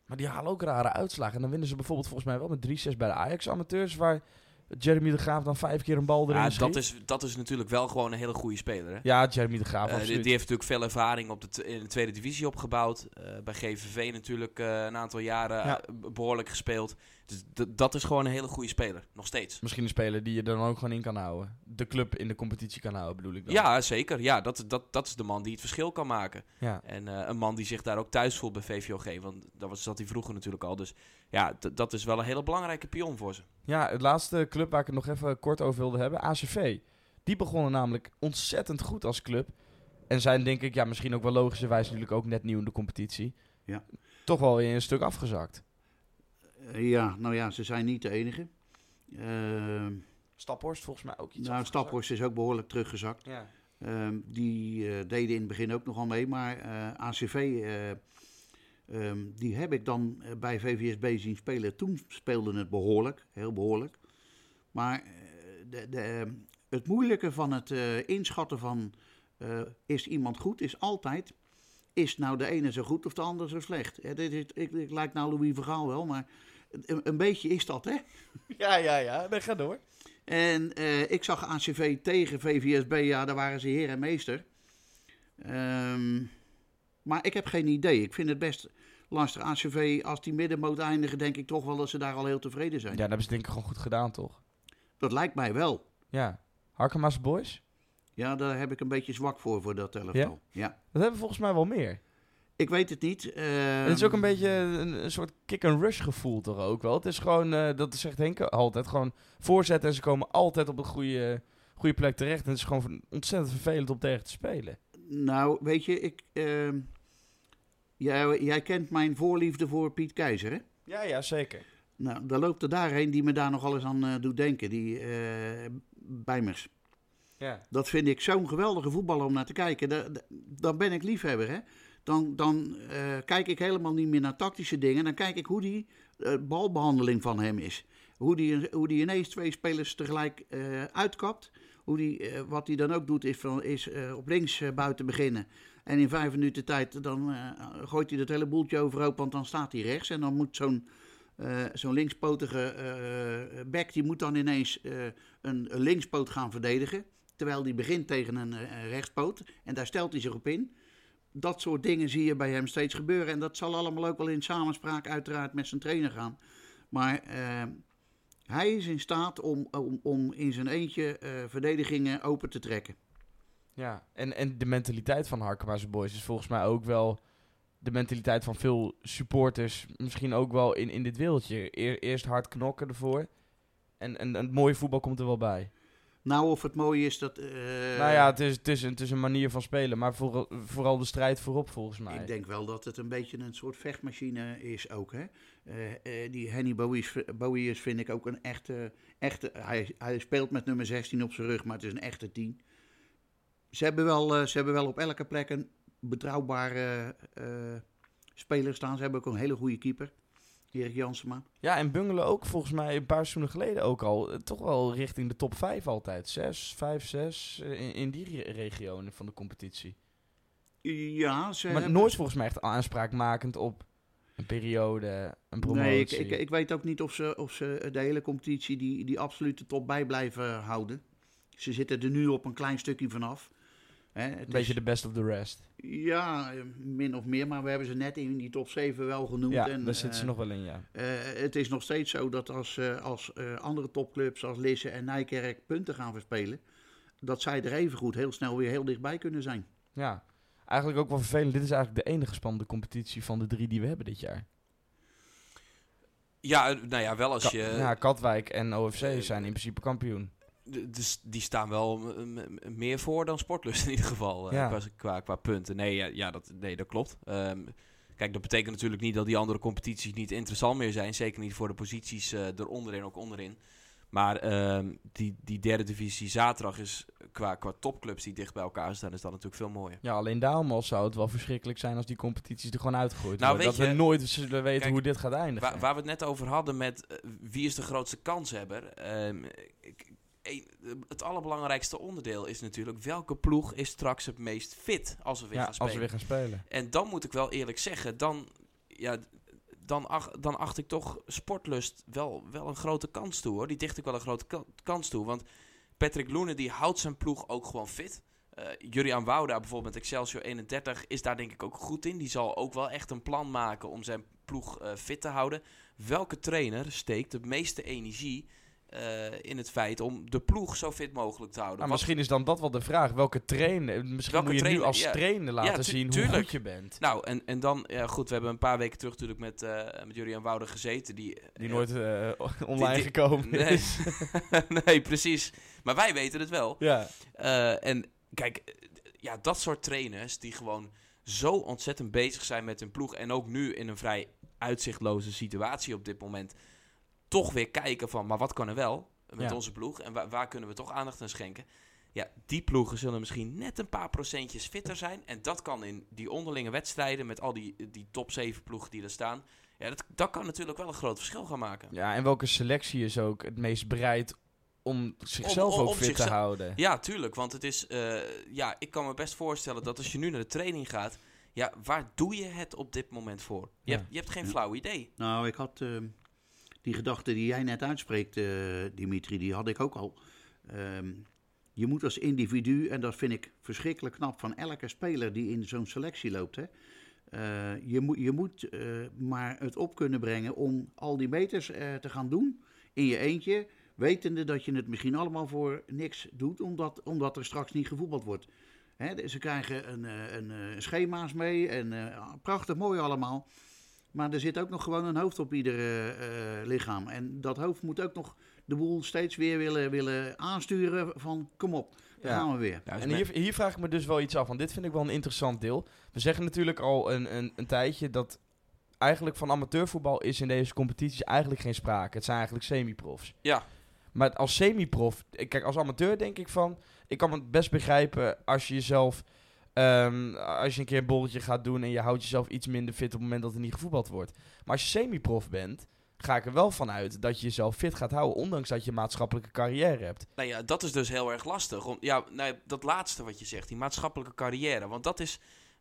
Maar die halen ook rare uitslagen. En dan winnen ze bijvoorbeeld volgens mij wel met 3-6 bij de Ajax-amateurs, waar Jeremy de Graaf dan vijf keer een bal erin Ja, schiet. dat, is, dat is natuurlijk wel gewoon een hele goede speler. Hè? Ja, Jeremy de Graaf, Eh, die, heeft natuurlijk veel ervaring op de in de tweede divisie opgebouwd. Eh, bij GVV natuurlijk eh, een aantal jaren Ja. eh, behoorlijk gespeeld. Dus dat is gewoon een hele goede speler, nog steeds. Misschien een speler die je dan ook gewoon in kan houden. De club in de competitie kan houden, bedoel ik dan. Ja, zeker. Ja, dat, dat, dat is de man die het verschil kan maken. ja. En eh, een man die zich daar ook thuis voelt bij VVOG. Want dat was, zat hij vroeger natuurlijk al. Dus ja, dat is wel een hele belangrijke pion voor ze. Ja, het laatste club waar ik het nog even kort over wilde hebben, ACV. Die begonnen namelijk ontzettend goed als club. En zijn denk ik, ja, misschien ook wel logischerwijs natuurlijk ook net nieuw in de competitie. Ja. Toch wel weer een stuk afgezakt. Eh, ja, nou ja, ze zijn niet de enige. Ehm Staphorst volgens mij ook iets nou, Staphorst is ook behoorlijk teruggezakt. Ja. Ehm, die eh, deden in het begin ook nogal mee, maar eh, ACV, eh, ehm, die heb ik dan bij VVSB zien spelen. Toen speelde het behoorlijk, heel behoorlijk. Maar de, de, het moeilijke van het inschatten van is iemand goed, is altijd, is nou de ene zo goed of de ander zo slecht. Ja, dit, is- ik, ik lijk nou Louis Vergaal wel, maar een, een beetje is dat, hè? Ja, ja, ja. Nee, ga door. En eh, ik zag ACV tegen VVSB, ja, daar waren ze heer en meester. Ehm, maar ik heb geen idee. Ik vind het best Lanster ACV, als die middenmoot eindigen, denk ik toch wel dat ze daar al heel tevreden zijn. Ja, dat hebben ze denk ik gewoon goed gedaan, toch? Dat lijkt mij wel. Ja. Harkema's Boys? Ja, daar heb ik een beetje zwak voor, voor dat. Ja? Ja. Dat hebben we volgens mij wel meer. Ik weet het niet. het is ook een beetje een, een soort kick-and-rush gevoel toch ook wel. Het is gewoon, eh, dat zegt Henk altijd, gewoon voorzetten en ze komen altijd op een goede, goede plek terecht. En het is gewoon ontzettend vervelend om tegen te spelen. Nou, weet je, ik, ehm, jij, jij kent mijn voorliefde voor Piet Keizer, hè? Ja, ja, zeker. Nou, daar loopt er daarheen die me daar nog alles aan eh, doet denken, die eh Bijmers. Ja. Dat vind ik zo'n geweldige voetballer om naar te kijken. Da- da- Dan ben ik liefhebber, hè. Dan, dan eh, kijk ik helemaal niet meer naar tactische dingen. Dan kijk ik hoe die eh, balbehandeling van hem is. Hoe die, hoe die ineens twee spelers tegelijk eh, uitkapt. Hoe die, wat hij dan ook doet is, van, is op links buiten beginnen. En in vijf minuten tijd dan gooit hij dat hele boeltje overhoop, want dan staat hij rechts. En dan moet zo'n zo'n linkspotige back, die moet dan ineens een, linkspoot gaan verdedigen. Terwijl die begint tegen een rechtspoot. En daar stelt hij zich op in. Dat soort dingen zie je bij hem steeds gebeuren. En dat zal allemaal ook wel in samenspraak uiteraard met zijn trainer gaan. Maar eh, hij is in staat om, om, om in zijn eentje eh, verdedigingen open te trekken. Ja, en, en de mentaliteit van Harkema's Boys is volgens mij ook wel de mentaliteit van veel supporters. Misschien ook wel in, in dit wereldje. Eer- eerst hard knokken ervoor. En, en, en het mooie voetbal komt er wel bij. Nou, of het mooie is dat... eh, nou ja, het is, het, is, een- het is een manier van spelen. Maar vooral, vooral de strijd voorop volgens mij. Ik denk wel dat het een beetje een soort vechtmachine is ook. Hè? Eh, eh, die Henny Bowies, Bowies vind ik ook een echte... echte hij, hij speelt met nummer 16 op zijn rug, maar het is een echte 10. Ze hebben wel, ze hebben wel op elke plek een betrouwbare speler staan. Ze hebben ook een hele goede keeper. Erik Jansema. Ja, en bungelen ook volgens mij een paar seizoenen geleden ook al. eh, toch wel richting de top 5 altijd. 6, 5, 6 in, in die re- regionen van de competitie. Ja, ze maar hebben... nooit volgens mij echt aanspraakmakend op een periode, een promotie. Nee, ik, ik, ik weet ook niet of ze, of ze de hele competitie die, die absolute top bij blijven houden. Ze zitten er nu op een klein stukje vanaf. Hè, het een beetje is- de best of the rest. Ja, eh, min of meer, maar we hebben ze net in die top 7 wel genoemd. Ja, en, daar zitten ze eh, nog wel in, ja. eh, het is nog steeds zo dat als, eh, als eh, andere topclubs als Lisse en Nijkerk punten gaan verspelen, dat zij er even goed heel snel weer heel dichtbij kunnen zijn. Ja, eigenlijk ook wel vervelend. Dit is eigenlijk de enige spannende competitie van de drie die we hebben dit jaar. Ja, nou ja, wel als Ka- je... ja, Katwijk en OFC zijn in principe kampioen. Dus die staan wel meer voor dan Sportlust in ieder geval. eh, Ja. qua, qua, qua punten. Nee, ja, ja, dat, nee, dat klopt. Ehm, kijk, dat betekent natuurlijk niet dat die andere competities niet interessant meer zijn. Zeker niet voor de posities eh, eronder en ook onderin. Maar ehm, die, die derde divisie zaterdag is qua, qua topclubs die dicht bij elkaar staan, is dat natuurlijk veel mooier. Ja, alleen daarom al zou het wel verschrikkelijk zijn als die competities er gewoon uitgegooid Nou, worden. Dat we nooit zullen weten Kijk, hoe dit gaat eindigen. Waar, waar we het net over hadden met eh, wie is de grootste kanshebber. ehm, ik- het allerbelangrijkste onderdeel is natuurlijk welke ploeg is straks het meest fit als we weer ja, gaan spelen. als we weer gaan spelen. En dan moet ik wel eerlijk zeggen, dan, ja, dan, ach- dan acht ik toch sportlust wel, wel een grote kans toe hoor. Die dicht ik wel een grote ka- kans toe. Want Patrick Loenen die houdt zijn ploeg ook gewoon fit. Eh Juriaan Wouda bijvoorbeeld met Excelsior 31 is daar denk ik ook goed in. Die zal ook wel echt een plan maken om zijn ploeg eh, fit te houden. Welke trainer steekt de meeste energie eh, in het feit om de ploeg zo fit mogelijk te houden? Nou, Wat- misschien is dan dat wel de vraag. Welke trainer? Misschien Welke moet je nu als ja. trainer laten zien hoe goed je bent. Nou, en, en dan, ja goed, we hebben een paar weken terug natuurlijk met, eh met Juriaan Wouda gezeten. Die, Die eh, nooit online die- gekomen Nee. is. nee, precies. Maar wij weten het wel. ja. En kijk, ja, dat soort trainers die gewoon zo ontzettend bezig zijn met hun ploeg. En ook nu in een vrij uitzichtloze situatie op dit moment. Toch weer kijken van, maar wat kan er wel met Ja. onze ploeg? En waar, waar kunnen we toch aandacht aan schenken? Ja, die ploegen zullen misschien net een paar procentjes fitter zijn. En dat kan in die onderlinge wedstrijden met al die, die top 7 ploegen die er staan. Ja, dat, dat kan natuurlijk wel een groot verschil gaan maken. ja, en welke selectie is ook het meest bereid om zichzelf Om- om- ook om fit te houden? Ja, tuurlijk. Want het is. eh, ja, ik kan me best voorstellen dat als je nu naar de training gaat. Ja, waar doe je het op dit moment voor? Je, Ja. hebt, je hebt geen flauw idee. Nou, ik had ehm, die gedachte die jij net uitspreekt, eh, Dimitri, die had ik ook al. Ehm, je moet als individu, en dat vind ik verschrikkelijk knap van elke speler die in zo'n selectie loopt, hè, Eh, je, moet, je moet eh, maar het op kunnen brengen om al die meters te gaan doen in je eentje. Wetende dat je het misschien allemaal voor niks doet, omdat, omdat er straks niet gevoetbald wordt. Hè, ze krijgen een, een, eh, schema's mee en prachtig mooi allemaal. Maar er zit ook nog gewoon een hoofd op ieder eh, eh, lichaam. En dat hoofd moet ook nog de boel steeds weer willen, willen aansturen van kom op, daar Ja. gaan we weer. Ja, dus En hier, hier vraag ik me dus wel iets af, want dit vind ik wel een interessant deel. We zeggen natuurlijk al een, een, een tijdje dat eigenlijk van amateurvoetbal is in deze competities eigenlijk geen sprake. Het zijn eigenlijk semi-profs. Ja. Maar als semi-prof, ik- kijk, als amateur denk ik van, ik kan het best begrijpen als je jezelf, ehm, als je een keer een bolletje gaat doen en je houdt jezelf iets minder fit op het moment dat er niet gevoetbald wordt. Maar als je semi-prof bent, ga ik er wel van uit dat je jezelf fit gaat houden, ondanks dat je een maatschappelijke carrière hebt. Nou ja, dat is dus heel erg lastig. Om, ja, nou, dat laatste wat je zegt, die maatschappelijke carrière. Want dat is.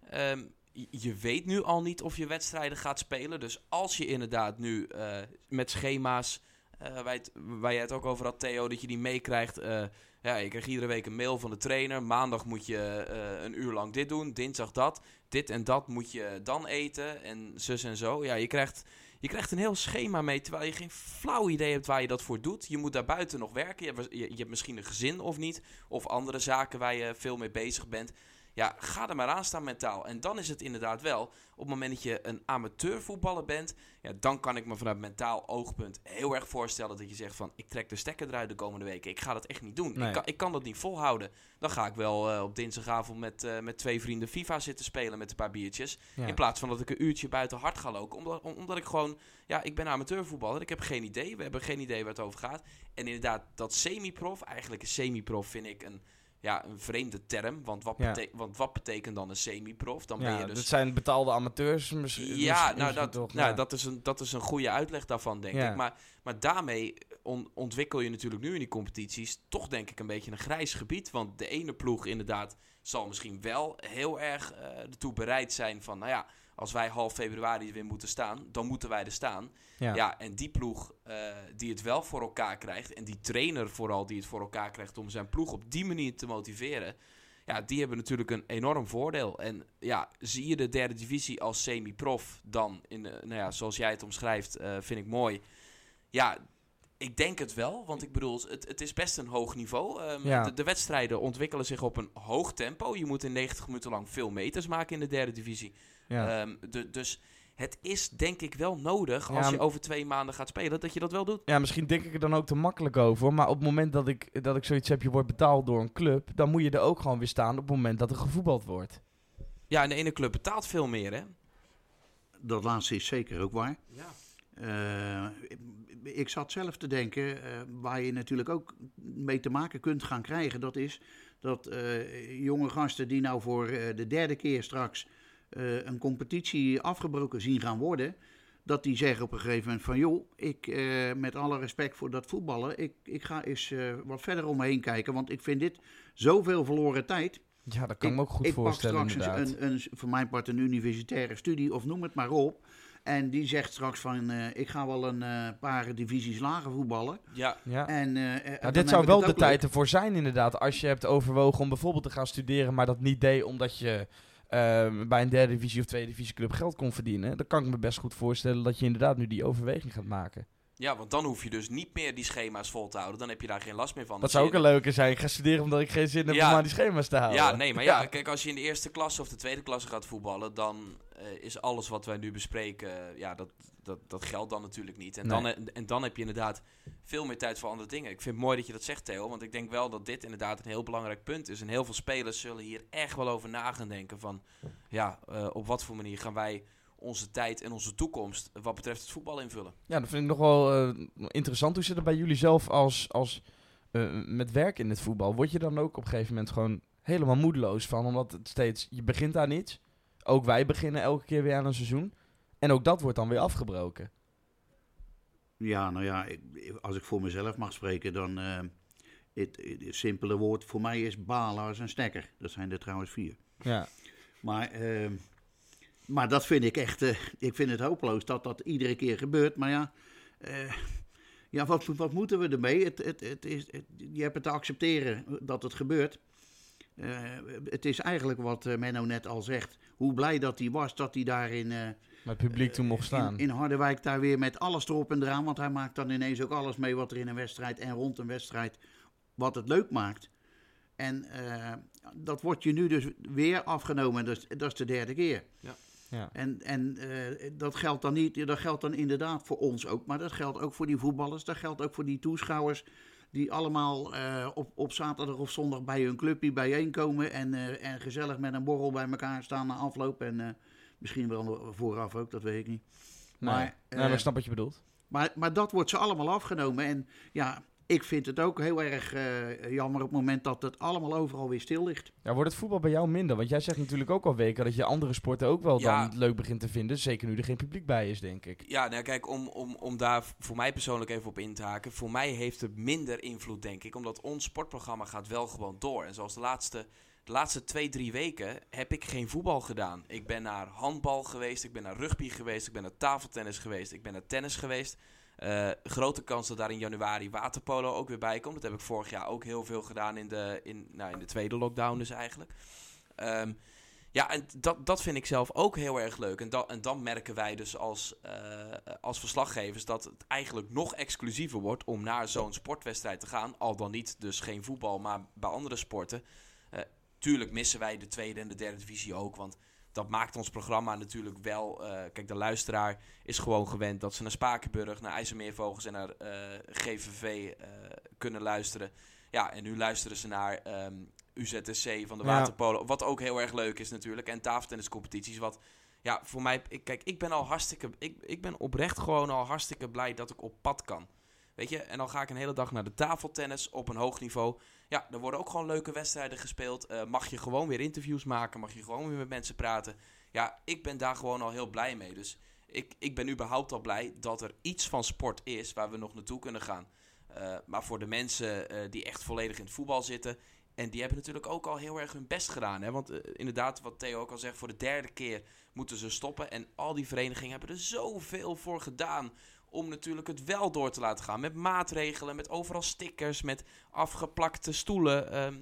ehm, je- weet nu al niet of je wedstrijden gaat spelen. Dus als je inderdaad nu eh, met schema's. het, waar je het ook over had, Theo, dat je die meekrijgt. eh, ja, je krijgt iedere week een mail van de trainer. Maandag moet je eh, een uur lang dit doen. Dinsdag dat. Dit en dat moet je dan eten. En zus en zo. Ja, je krijgt. Je krijgt een heel schema mee, terwijl je geen flauw idee hebt waar je dat voor doet. Je moet daar buiten nog werken. Je hebt, je, je hebt misschien een gezin of niet. Of andere zaken waar je veel mee bezig bent. Ja, ga er maar aan staan mentaal. En dan is het inderdaad wel, op het moment dat je een amateurvoetballer bent... Ja, dan kan ik me vanuit mentaal oogpunt heel erg voorstellen dat je zegt van... ik trek de stekker eruit de komende weken. Ik ga dat echt niet doen. Nee. Ik, kan, ik kan dat niet volhouden. Dan ga ik wel eh, op dinsdagavond met, eh, met twee vrienden FIFA zitten spelen met een paar biertjes. Ja. In plaats van dat ik een uurtje buiten hard ga lopen. Omdat, om- omdat ik gewoon, ja, ik ben amateurvoetballer. Ik heb geen idee. We hebben geen idee waar het over gaat. En inderdaad, dat semi-prof, eigenlijk een semi-prof vind ik een, ja, een vreemde term. Want wat, Ja. bete- want wat betekent dan een semi-prof? Dan ben Ja, je dus... dat zijn betaalde amateurs misschien. Ja, nou, dat, toch, nou ja. dat, is een, dat is een goede uitleg daarvan, denk ik. Maar, maar daarmee on- ontwikkel je natuurlijk nu in die competities toch, denk ik, een beetje een grijs gebied. Want de ene ploeg inderdaad zal misschien wel heel erg eh, ertoe bereid zijn van... Nou ja, als wij half februari er weer moeten staan, dan moeten wij er staan. Ja. Ja, en die ploeg eh, die het wel voor elkaar krijgt... en die trainer vooral die het voor elkaar krijgt om zijn ploeg op die manier te motiveren... Ja, die hebben natuurlijk een enorm voordeel. En ja, zie je de derde divisie als semi-prof dan, in, de- nou ja, zoals jij het omschrijft, eh, vind ik mooi. Ja, ik denk het wel, want ik bedoel, het, het is best een hoog niveau. Ehm, Ja. de, de wedstrijden ontwikkelen zich op een hoog tempo. Je moet in 90 minuten lang veel meters maken in de derde divisie. Ja. Ehm, de, dus het is denk ik wel nodig, Ja, als je over twee maanden gaat spelen, dat je dat wel doet. Ja, misschien denk ik er dan ook te makkelijk over. Maar op het moment dat ik, dat ik zoiets heb, je wordt betaald door een club, dan moet je er ook gewoon weer staan op het moment dat er gevoetbald wordt. Ja, en de ene club betaalt veel meer, hè? Dat laatste is zeker ook waar. Ja. Eh, ik zat zelf te denken, eh, waar je natuurlijk ook mee te maken kunt gaan krijgen, dat is dat eh, jonge gasten die nou voor de derde keer straks eh, een competitie afgebroken zien gaan worden, dat die zeggen op een gegeven moment van joh, ik eh, met alle respect voor dat voetballen, ik, ik ga eens eh, wat verder om me heen kijken, want ik vind dit zoveel verloren tijd. Ja, dat kan ik me ook goed ik voorstellen pak straks een, een, een, voor mijn part een universitaire studie of noem het maar op. En die zegt straks van, eh, ik ga wel een eh, paar divisies lager voetballen. Ja, ja. En, Nou, dit zou ik wel de leuk. tijd ervoor zijn, inderdaad. Als je hebt overwogen om bijvoorbeeld te gaan studeren, maar dat niet deed omdat je ehm, bij een derde divisie of tweede divisie club geld kon verdienen. Dan kan ik me best goed voorstellen dat je inderdaad nu die overweging gaat maken. ja, want dan hoef je dus niet meer die schema's vol te houden. Dan heb je daar geen last meer van. Dat zou ook een leuke zijn. Ik ga studeren omdat ik geen zin heb Ja. om aan die schema's te houden. Ja, nee, maar ja, kijk, als je in de eerste klasse of de tweede klasse gaat voetballen, dan eh, is alles wat wij nu bespreken, ja, dat, dat, dat geldt dan natuurlijk niet. En, dan, Nee. en, en dan heb je inderdaad veel meer tijd voor andere dingen. Ik vind het mooi dat je dat zegt, Theo, want ik denk wel dat dit inderdaad een heel belangrijk punt is. En heel veel spelers zullen hier echt wel over na gaan denken van, ja, eh, op wat voor manier gaan wij onze tijd en onze toekomst wat betreft het voetbal invullen. Ja, dat vind ik nog wel eh, interessant. Hoe zit het bij jullie zelf als, als eh, met werk in het voetbal? Word je dan ook op een gegeven moment gewoon helemaal moedeloos van? Omdat het steeds, je begint aan iets. Ook wij beginnen elke keer weer aan een seizoen. En ook dat wordt dan weer afgebroken. Ja, nou ja, ik- als ik voor mezelf mag spreken, dan... eh, het, simpele woord voor mij is balen als een stekker. Dat zijn er trouwens vier. Ja, Maar, eh, maar dat vind ik echt... eh, ik vind het hopeloos dat dat iedere keer gebeurt. Maar ja, eh, ja wat, wat moeten we ermee? Het, het, het is, het- je hebt het te accepteren dat het gebeurt. het is eigenlijk wat Menno net al zegt. Hoe blij dat hij was dat hij daar in... Met publiek toen mocht staan. In, in, Harderwijk daar weer met alles erop en eraan. Want hij maakt dan ineens ook alles mee wat er in een wedstrijd en rond een wedstrijd... wat het leuk maakt. En dat wordt je nu dus weer afgenomen. Dat is, dat is de derde keer. Ja. Ja. En, en uh, dat geldt dan niet, dat geldt dan inderdaad voor ons ook, maar dat geldt ook voor die voetballers, dat geldt ook voor die toeschouwers die allemaal uh, op, op zaterdag of zondag bij hun clubje bijeenkomen en, uh, en gezellig met een borrel bij elkaar staan na afloop en misschien wel vooraf ook, dat weet ik niet. Nee, maar, nee, maar ik snap wat je bedoelt. Maar, maar dat wordt ze allemaal afgenomen en ja, ik vind het ook heel erg uh, jammer op het moment dat het allemaal overal weer stil ligt. Ja, wordt het voetbal bij jou minder? Want jij zegt natuurlijk ook al weken dat je andere sporten ook wel dan leuk begint te vinden. Zeker nu er geen publiek bij is, denk ik. Ja, nou kijk, om, om, om daar voor mij persoonlijk even op in te haken. Voor mij heeft het minder invloed, denk ik. Omdat ons sportprogramma gaat wel gewoon door. En zoals de laatste, de laatste twee, drie weken heb ik geen voetbal gedaan. Ik ben naar handbal geweest, ik ben naar rugby geweest, ik ben naar tafeltennis geweest, ik ben naar tennis geweest. Uh, grote kans dat daar in januari waterpolo ook weer bij komt. Dat heb ik vorig jaar ook heel veel gedaan in de, in, nou, in de tweede lockdown dus eigenlijk. Um, ja, en dat, dat vind ik zelf ook heel erg leuk. En, dat, en dan merken wij dus als, uh, als verslaggevers dat het eigenlijk nog exclusiever wordt om naar zo'n sportwedstrijd te gaan. Al dan niet dus geen voetbal, maar bij andere sporten. Tuurlijk missen wij de tweede en de derde divisie ook, want dat maakt ons programma natuurlijk wel. Uh, kijk, de luisteraar is gewoon gewend dat ze naar Spakenburg, naar IJsselmeervogels en naar uh, eh, GVV uh, eh, kunnen luisteren. Ja, en nu luisteren ze naar um, ehm, UZSC van de Waterpolen. Wat ook heel erg leuk is natuurlijk. En tafeltenniscompetities. Wat ja, voor mij. Ik, kijk, ik ben al hartstikke. Ik, ik ben oprecht gewoon al hartstikke blij dat ik op pad kan. Weet je, en dan ga ik een hele dag naar de tafeltennis op een hoog niveau. Ja, er worden ook gewoon leuke wedstrijden gespeeld. Uh, mag je gewoon weer interviews maken, mag je gewoon weer met mensen praten. Ja, ik ben daar gewoon al heel blij mee. Dus ik, ik ben überhaupt al blij dat er iets van sport is waar we nog naartoe kunnen gaan. Uh, maar voor de mensen uh, die echt volledig in het voetbal zitten. En die hebben natuurlijk ook al heel erg hun best gedaan. Hè? Want inderdaad, wat Theo ook al zegt, voor de derde keer moeten ze stoppen. En al die verenigingen hebben er zoveel voor gedaan om natuurlijk het wel door te laten gaan. Met maatregelen, met overal stickers, met afgeplakte stoelen. Ehm,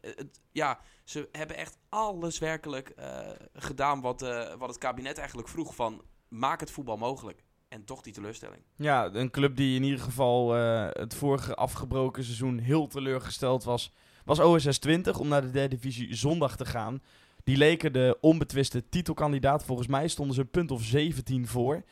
het, ja, ze hebben echt alles werkelijk uh, gedaan wat, uh, wat het kabinet eigenlijk vroeg van... maak het voetbal mogelijk. En toch die teleurstelling. Ja, een club die in ieder geval het vorige afgebroken seizoen heel teleurgesteld was... was OSS 20 om naar de derde divisie zondag te gaan. Die leken de onbetwiste titelkandidaat. Volgens mij stonden ze een punt of 17 voor...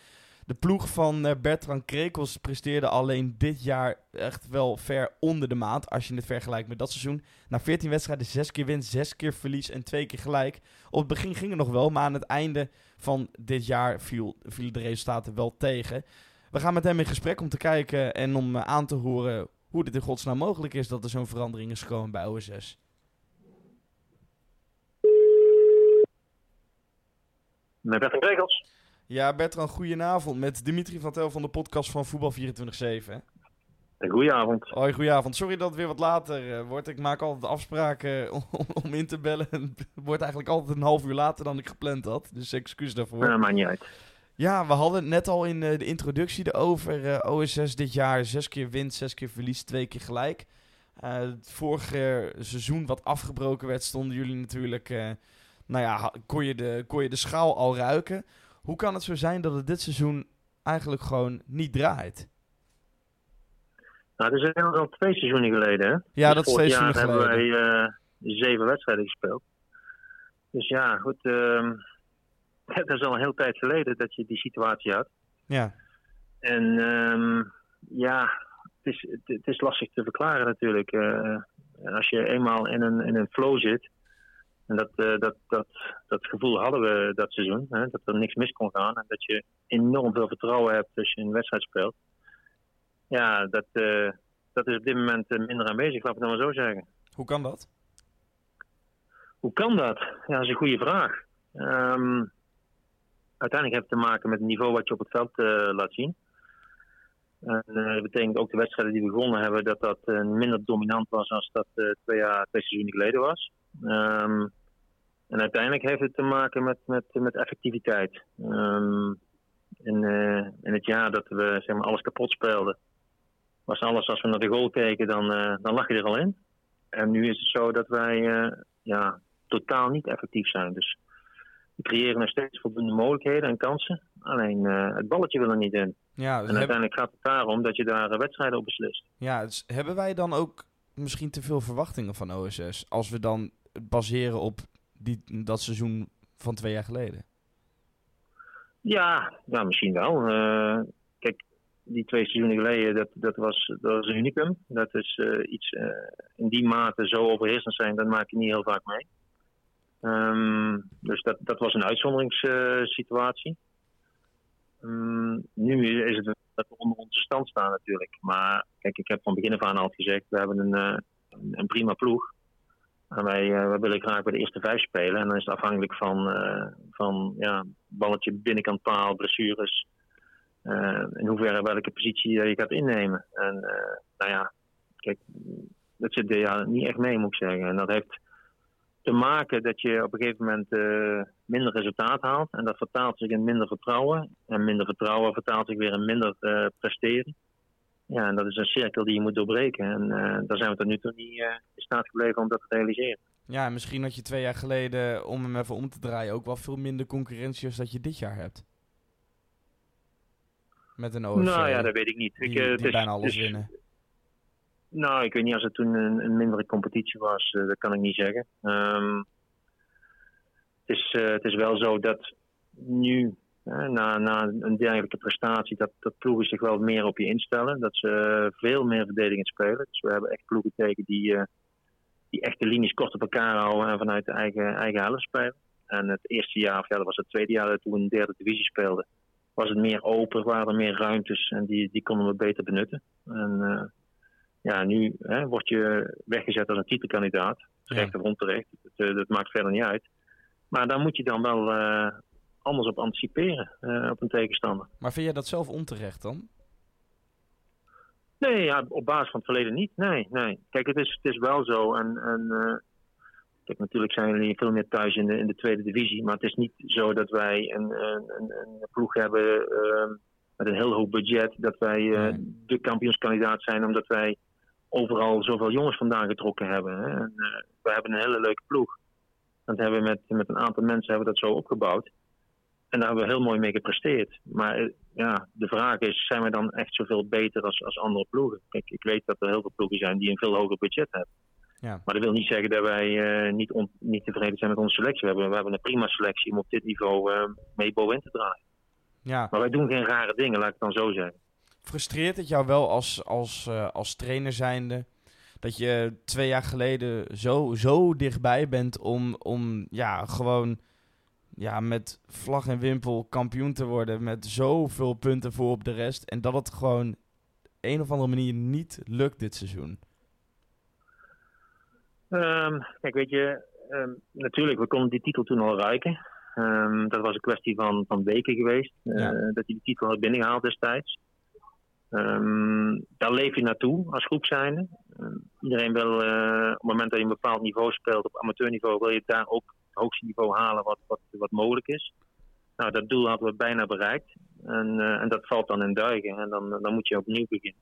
De ploeg van uh, Bertrand Krekels presteerde alleen dit jaar echt wel ver onder de maat. Als je het vergelijkt met dat seizoen. Na 14 wedstrijden, 6 keer win, 6 keer verlies en 2 keer gelijk. Op het begin ging het nog wel, maar aan het einde van dit jaar viel, vielen de resultaten wel tegen. We gaan met hem in gesprek om te kijken en om uh, aan te horen hoe dit in godsnaam mogelijk is dat er zo'n verandering is gekomen bij OSS. Met Bertrand Krekels. Ja, Bertrand, goedenavond. Met Dimitri van Tel van de podcast van Voetbal 24-7. Goedenavond. Hoi, goedenavond. Sorry dat het weer wat later uh, wordt. Ik maak altijd afspraken om, om, in te bellen. Het wordt eigenlijk altijd een half uur later dan ik gepland had. Dus excuus daarvoor. Ja, maakt niet uit. Ja, we hadden het net al in uh, de introductie erover. Uh, eh, OSS dit jaar zes keer wint, zes keer verliest, twee keer gelijk. het vorige seizoen wat afgebroken werd, stonden jullie natuurlijk... nou ja, kon je, de, kon je de schaal al ruiken. Hoe kan het zo zijn dat het dit seizoen eigenlijk gewoon niet draait? Nou, dat is al twee seizoenen geleden. Hè? Ja, dus dat is twee seizoenen geleden. hebben wij uh, zeven wedstrijden gespeeld. Dus ja, goed. Uh, het is al een hele tijd geleden dat je die situatie had. Ja. En um, ja, het is, het, is lastig te verklaren natuurlijk. Uh, als je eenmaal in een, in een flow zit, en dat, uh, dat, dat, dat gevoel hadden we dat seizoen. Hè, dat er niks mis kon gaan. En dat je enorm veel vertrouwen hebt als je een wedstrijd speelt. Ja, dat, uh, dat is op dit moment eh, minder aanwezig, laat ik het maar zo zeggen. Hoe kan dat? Hoe kan dat? Ja, dat is een goede vraag. Um, uiteindelijk heeft het te maken met het niveau wat je op het veld uh, laat zien. En uh, dat betekent ook de wedstrijden die we gewonnen hebben, dat dat uh, minder dominant was dan dat twee, jaar, twee seizoenen geleden was. Um, en uiteindelijk heeft het te maken met, met, met effectiviteit. Um, in, uh, in het jaar dat we zeg maar, alles kapot speelden, was alles als we naar de goal keken, dan, uh, dan lag je er al in. En nu is het zo dat wij uh, ja, totaal niet effectief zijn. Dus we creëren nog steeds voldoende mogelijkheden en kansen. Alleen het balletje wil er niet in. Ja, en uiteindelijk gaat het daarom dat je daar wedstrijden op beslist. Ja, dus hebben wij dan ook misschien te veel verwachtingen van OSS? Als we dan baseren op die, dat seizoen van twee jaar geleden? Ja, ja misschien wel. Uh, kijk, die twee seizoenen geleden, dat, dat, was, dat was een unicum. Dat is uh, iets uh, in die mate zo overheersend zijn, dat maak je niet heel vaak mee. Um, dus dat, dat was een uitzonderingssituatie. Um, nu is het dat we onder onze stand staan natuurlijk. Maar kijk, ik heb van begin af aan al gezegd, we hebben een, een prima ploeg. En wij, uh, wij, willen graag bij de eerste vijf spelen. En dan is het afhankelijk van, uh, van ja, balletje binnenkant paal, blessures. Uh, in hoeverre welke positie je gaat innemen. En nou ja, kijk, dat zit er niet echt mee, moet ik zeggen. En dat heeft te maken dat je op een gegeven moment minder resultaat haalt. En dat vertaalt zich in minder vertrouwen. En minder vertrouwen vertaalt zich weer in minder presteren. Ja, en dat is een cirkel die je moet doorbreken. En uh, daar zijn we tot nu toe niet uh, in staat gebleven om dat te realiseren. Ja, misschien had je twee jaar geleden, om hem even om te draaien, ook wel veel minder concurrentie als dat je dit jaar hebt. Met een OFC. Nou ja, dat weet ik niet. Die, ik, uh, die bijna alles winnen. Nou, ik weet niet als het toen een, een mindere competitie was. dat kan ik niet zeggen. Um, het, is, het is wel zo dat nu na, na een dergelijke prestatie, dat, dat ploegen zich wel meer op je instellen. Dat ze veel meer verdedigend spelen. Dus we hebben echt ploegen tegen die, uh, die echt de linies kort op elkaar houden en vanuit de eigen, eigen helft spelen. En het eerste jaar, of ja, dat was het tweede jaar dat we een derde divisie speelden, was het meer open, waren er meer ruimtes en die, die konden we beter benutten. En uh, ja, nu hè, word je weggezet als een titelkandidaat. Terecht ja. of onterecht, dat, dat maakt verder niet uit. Maar daar moet je dan wel uh, anders op anticiperen uh, op een tegenstander. Maar vind jij dat zelf onterecht dan? Nee, ja, op basis van het verleden niet. Nee, nee. Kijk, het is, het is wel zo. En, en uh, kijk, natuurlijk zijn jullie veel meer thuis in de, in de tweede divisie. Maar het is niet zo dat wij een, een, een, een ploeg hebben uh, met een heel hoog budget. Dat wij nee. de kampioenskandidaat zijn omdat wij overal zoveel jongens vandaan getrokken hebben. Hè. En, we hebben een hele leuke ploeg. Dat hebben we met, met een aantal mensen hebben we dat zo opgebouwd. En daar hebben we heel mooi mee gepresteerd. Maar ja, de vraag is, zijn we dan echt zoveel beter als, als andere ploegen? Kijk, ik weet dat er heel veel ploegen zijn die een veel hoger budget hebben. Ja. Maar dat wil niet zeggen dat wij uh, niet, on, niet tevreden zijn met onze selectie. We hebben, we hebben een prima selectie om op dit niveau uh, mee bovenin te draaien. Ja. Maar wij doen geen rare dingen, laat ik het dan zo zeggen. Frustreert het jou wel als, als, uh, als trainer zijnde... dat je twee jaar geleden zo, zo dichtbij bent om, om ja, gewoon ja, met vlag en wimpel kampioen te worden met zoveel punten voor op de rest. En dat het gewoon een of andere manier niet lukt dit seizoen. Um, kijk, weet je, um, natuurlijk, we konden die titel toen al ruiken. Um, dat was een kwestie van, van weken geweest, Ja. uh, dat hij de titel had binnengehaald destijds. daar leef je naartoe als groep zijnde. iedereen wil, uh, op het moment dat je een bepaald niveau speelt, op amateurniveau, wil je daar ook hoogste niveau halen wat, wat, wat mogelijk is. Nou, dat doel hadden we bijna bereikt. En, uh, en dat valt dan in duigen. En dan, dan moet je opnieuw beginnen.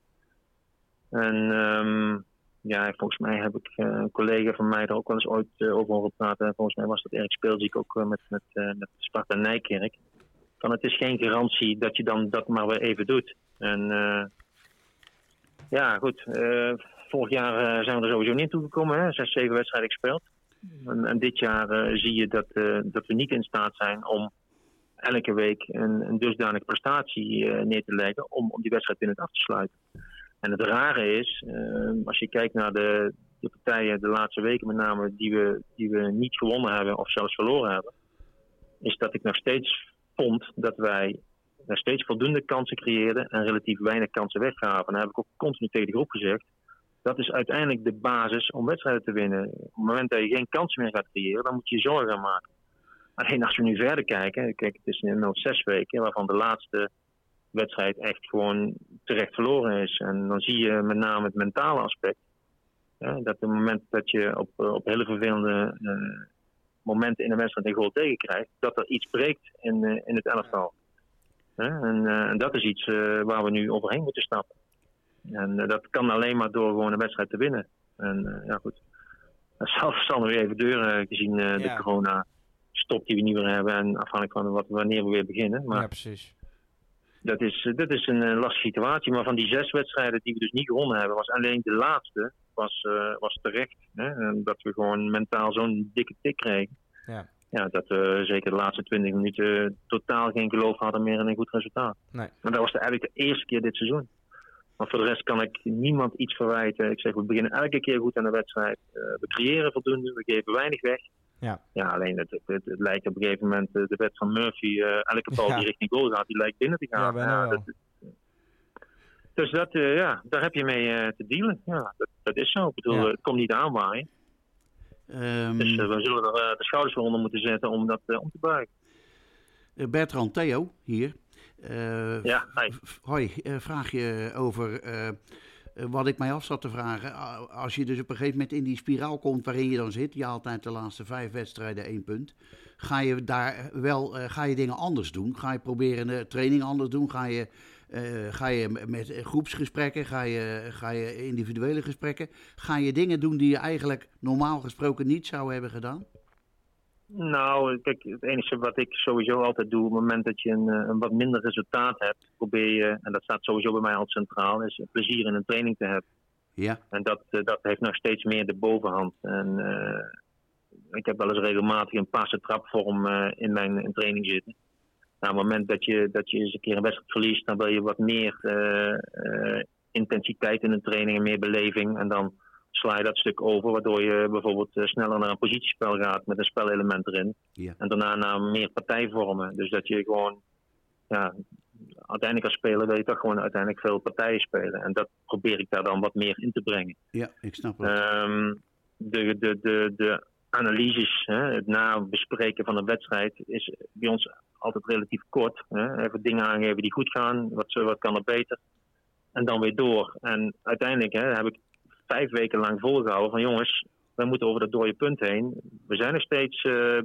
En um, ja, volgens mij heb ik uh, een collega van mij er ook wel eens ooit uh, over horen praten. En volgens mij was dat Erik Speelziek ook met, met, met Sparta Nijkerk. Van het is geen garantie dat je dan dat maar weer even doet. En ja, goed. vorig jaar zijn we er sowieso niet toegekomen. Hè? Zes, zeven wedstrijden gespeeld. En, en, dit jaar uh, zie je dat, uh, dat we niet in staat zijn om elke week een, dusdanige prestatie uh, neer te leggen om, om die wedstrijd in het af te sluiten. En het rare is, als je kijkt naar de, de partijen de laatste weken met name die we, die we niet gewonnen hebben of zelfs verloren hebben, is dat ik nog steeds vond dat wij nog steeds voldoende kansen creëerden en relatief weinig kansen weggaven. En daar heb ik ook continu tegen de groep gezegd dat is uiteindelijk de basis om wedstrijden te winnen. Op het moment dat je geen kansen meer gaat creëren, dan moet je zorgen maken. Alleen als we nu verder kijken, kijk, het is nu zes weken, waarvan de laatste wedstrijd echt gewoon terecht verloren is. En dan zie je met name het mentale aspect. Dat op het moment dat je op, op hele vervelende uh, momenten in een wedstrijd een goal tegenkrijgt, dat er iets breekt in, uh, in het elftal. En, en, dat is iets waar we nu overheen moeten stappen. En uh, dat kan alleen maar door gewoon een wedstrijd te winnen. En uh, ja, goed. zelf zal weer even deuren gezien eh, de Ja. corona stop die we niet meer hebben en afhankelijk van wat, wanneer we weer beginnen. Maar Ja, precies. dat is, eh, dat is een eh, lastige situatie. Maar van die zes wedstrijden die we dus niet gewonnen hebben, was alleen de laatste was, eh, was terecht. Hè? En dat we gewoon mentaal zo'n dikke tik kregen. Ja. Ja, dat we zeker de laatste 20 minuten totaal geen geloof hadden meer in een goed resultaat. Nee. Maar dat was de, eigenlijk de eerste keer dit seizoen. Maar voor de rest kan ik niemand iets verwijten. Ik zeg, we beginnen elke keer goed aan de wedstrijd. Eh, we creëren voldoende, we geven weinig weg. Ja. Ja, alleen het, het, het, het lijkt op een gegeven moment, eh, de wet van Murphy, eh, elke bal Ja. die richting goal gaat, die lijkt binnen te gaan. Ja, wel. dat, dus dat, ja, daar heb je mee te dealen. Ja, dat, dat is zo. Ik bedoel, Ja. het komt niet aanwaaien. Ehm, Dus we zullen er de schouders voor onder moeten zetten om dat om te buigen. eh, Bertrand Theo, hier. Eh, Ja, hi. Hoi, eh, vraag je over eh, wat ik mij af zat te vragen. Als je dus op een gegeven moment in die spiraal komt waarin je dan zit, je uit de laatste vijf wedstrijden één punt. Ga je daar wel, ga je dingen anders doen? Ga je proberen de training anders doen? Ga je, ga je met groepsgesprekken? Ga je, ga je individuele gesprekken? Ga je dingen doen die je eigenlijk normaal gesproken niet zou hebben gedaan? Nou, kijk, het enige wat ik sowieso altijd doe, op het moment dat je een, eh, een wat minder resultaat hebt, probeer je, en dat staat sowieso bij mij al centraal, is plezier in een training te hebben. Ja, En dat, eh, dat heeft nog steeds meer de bovenhand. En eh, ik heb wel eens regelmatig een passe trapvorm eh, in mijn in training zitten. Nou, op het moment dat je, dat je eens een keer een wedstrijd verliest, dan wil je wat meer intensiteit in een training en meer beleving. En dan sla je dat stuk over, waardoor je bijvoorbeeld eh, sneller naar een positiespel gaat met een spelelement erin. Ja. En daarna naar meer partijvormen. Dus dat je gewoon, ja, uiteindelijk als speler wil je toch gewoon uiteindelijk veel partijen spelen. En dat probeer ik daar dan wat meer in te brengen. ja ik snap het. Ehm, de, de, de, de analyses, hè, het nabespreken van een wedstrijd, is bij ons altijd relatief kort. Hè. Even dingen aangeven die goed gaan, wat, wat kan er beter. En dan weer door. En uiteindelijk hè, heb ik vijf weken lang volgehouden van jongens, we moeten over dat dode punt heen. We zijn nog steeds eh,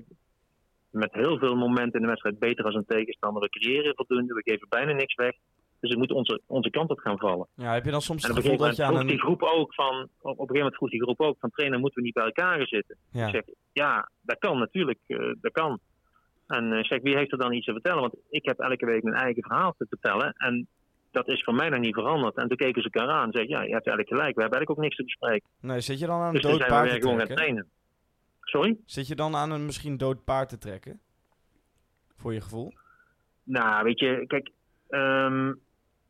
met heel veel momenten in de wedstrijd beter als een tegenstander. We creëren voldoende, we geven bijna niks weg. Dus het moet onze, onze kant op gaan vallen. Ja, heb je dan soms En het op een gegeven dat je moment aan vroeg die groep ook van, op een gegeven moment vroeg die groep ook van trainer, moeten we niet bij elkaar gaan zitten? Ja. Ik zeg, ja, dat kan natuurlijk, eh, dat kan. En eh, zeg, wie heeft er dan iets te vertellen? Want ik heb elke week mijn eigen verhaal te vertellen en dat is voor mij nog niet veranderd. En toen keken ze elkaar aan en zeiden, ja, je hebt eigenlijk gelijk, we hebben eigenlijk ook niks te bespreken. Nee, zit je dan aan een Dus dood zijn we paard weer te gewoon gaan trekken? trainen. Sorry? Zit je dan aan een misschien dood paard te trekken? Voor je gevoel? Nou, weet je, kijk, ehm,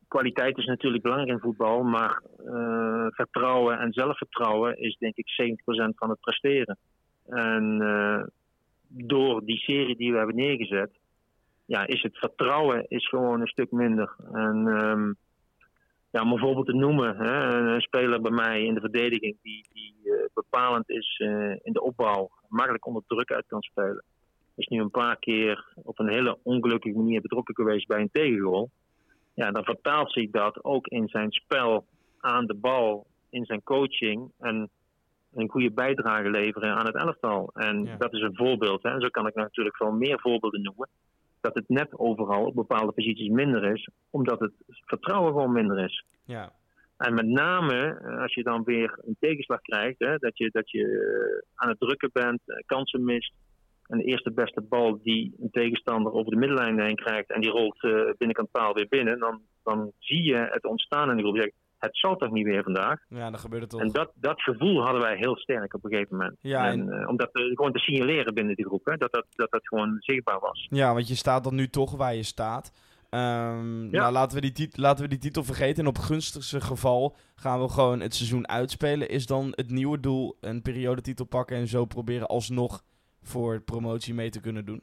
kwaliteit is natuurlijk belangrijk in voetbal, maar eh, vertrouwen en zelfvertrouwen is denk ik 70% van het presteren. En eh, door die serie die we hebben neergezet, ja, is het vertrouwen is gewoon een stuk minder. En ehm, ja, om een voorbeeld te noemen, hè, een, speler bij mij in de verdediging die, die eh, bepalend is eh, in de opbouw, makkelijk onder druk uit kan spelen is nu een paar keer op een hele ongelukkige manier betrokken geweest bij een tegengoal. Ja, dan vertaalt zich dat ook in zijn spel aan de bal, in zijn coaching en een goede bijdrage leveren aan het elftal. En Ja. dat is een voorbeeld. Hè. Zo kan ik natuurlijk veel meer voorbeelden noemen. Dat het net overal op bepaalde posities minder is, omdat het vertrouwen gewoon minder is. Ja. En met name eh, als je dan weer een tegenslag krijgt, hè, dat je, dat je eh, aan het drukken bent, eh, kansen mist. En de eerste beste bal die een tegenstander over de middenlijn heen krijgt en die rolt binnenkant paal weer binnen, dan, dan zie je het ontstaan in de groep. Het zal toch niet weer vandaag? Ja, dan gebeurt het toch. En dat, dat gevoel hadden wij heel sterk op een gegeven moment. Ja, en, eh, om dat gewoon te signaleren binnen de groep, hè, dat, dat, dat dat gewoon zichtbaar was. Ja, want je staat dan nu toch waar je staat. Ehm, Nou, laten we, die laten we die titel vergeten. En op gunstigste geval gaan we gewoon het seizoen uitspelen. Is dan het nieuwe doel een periodetitel pakken en zo proberen alsnog voor promotie mee te kunnen doen?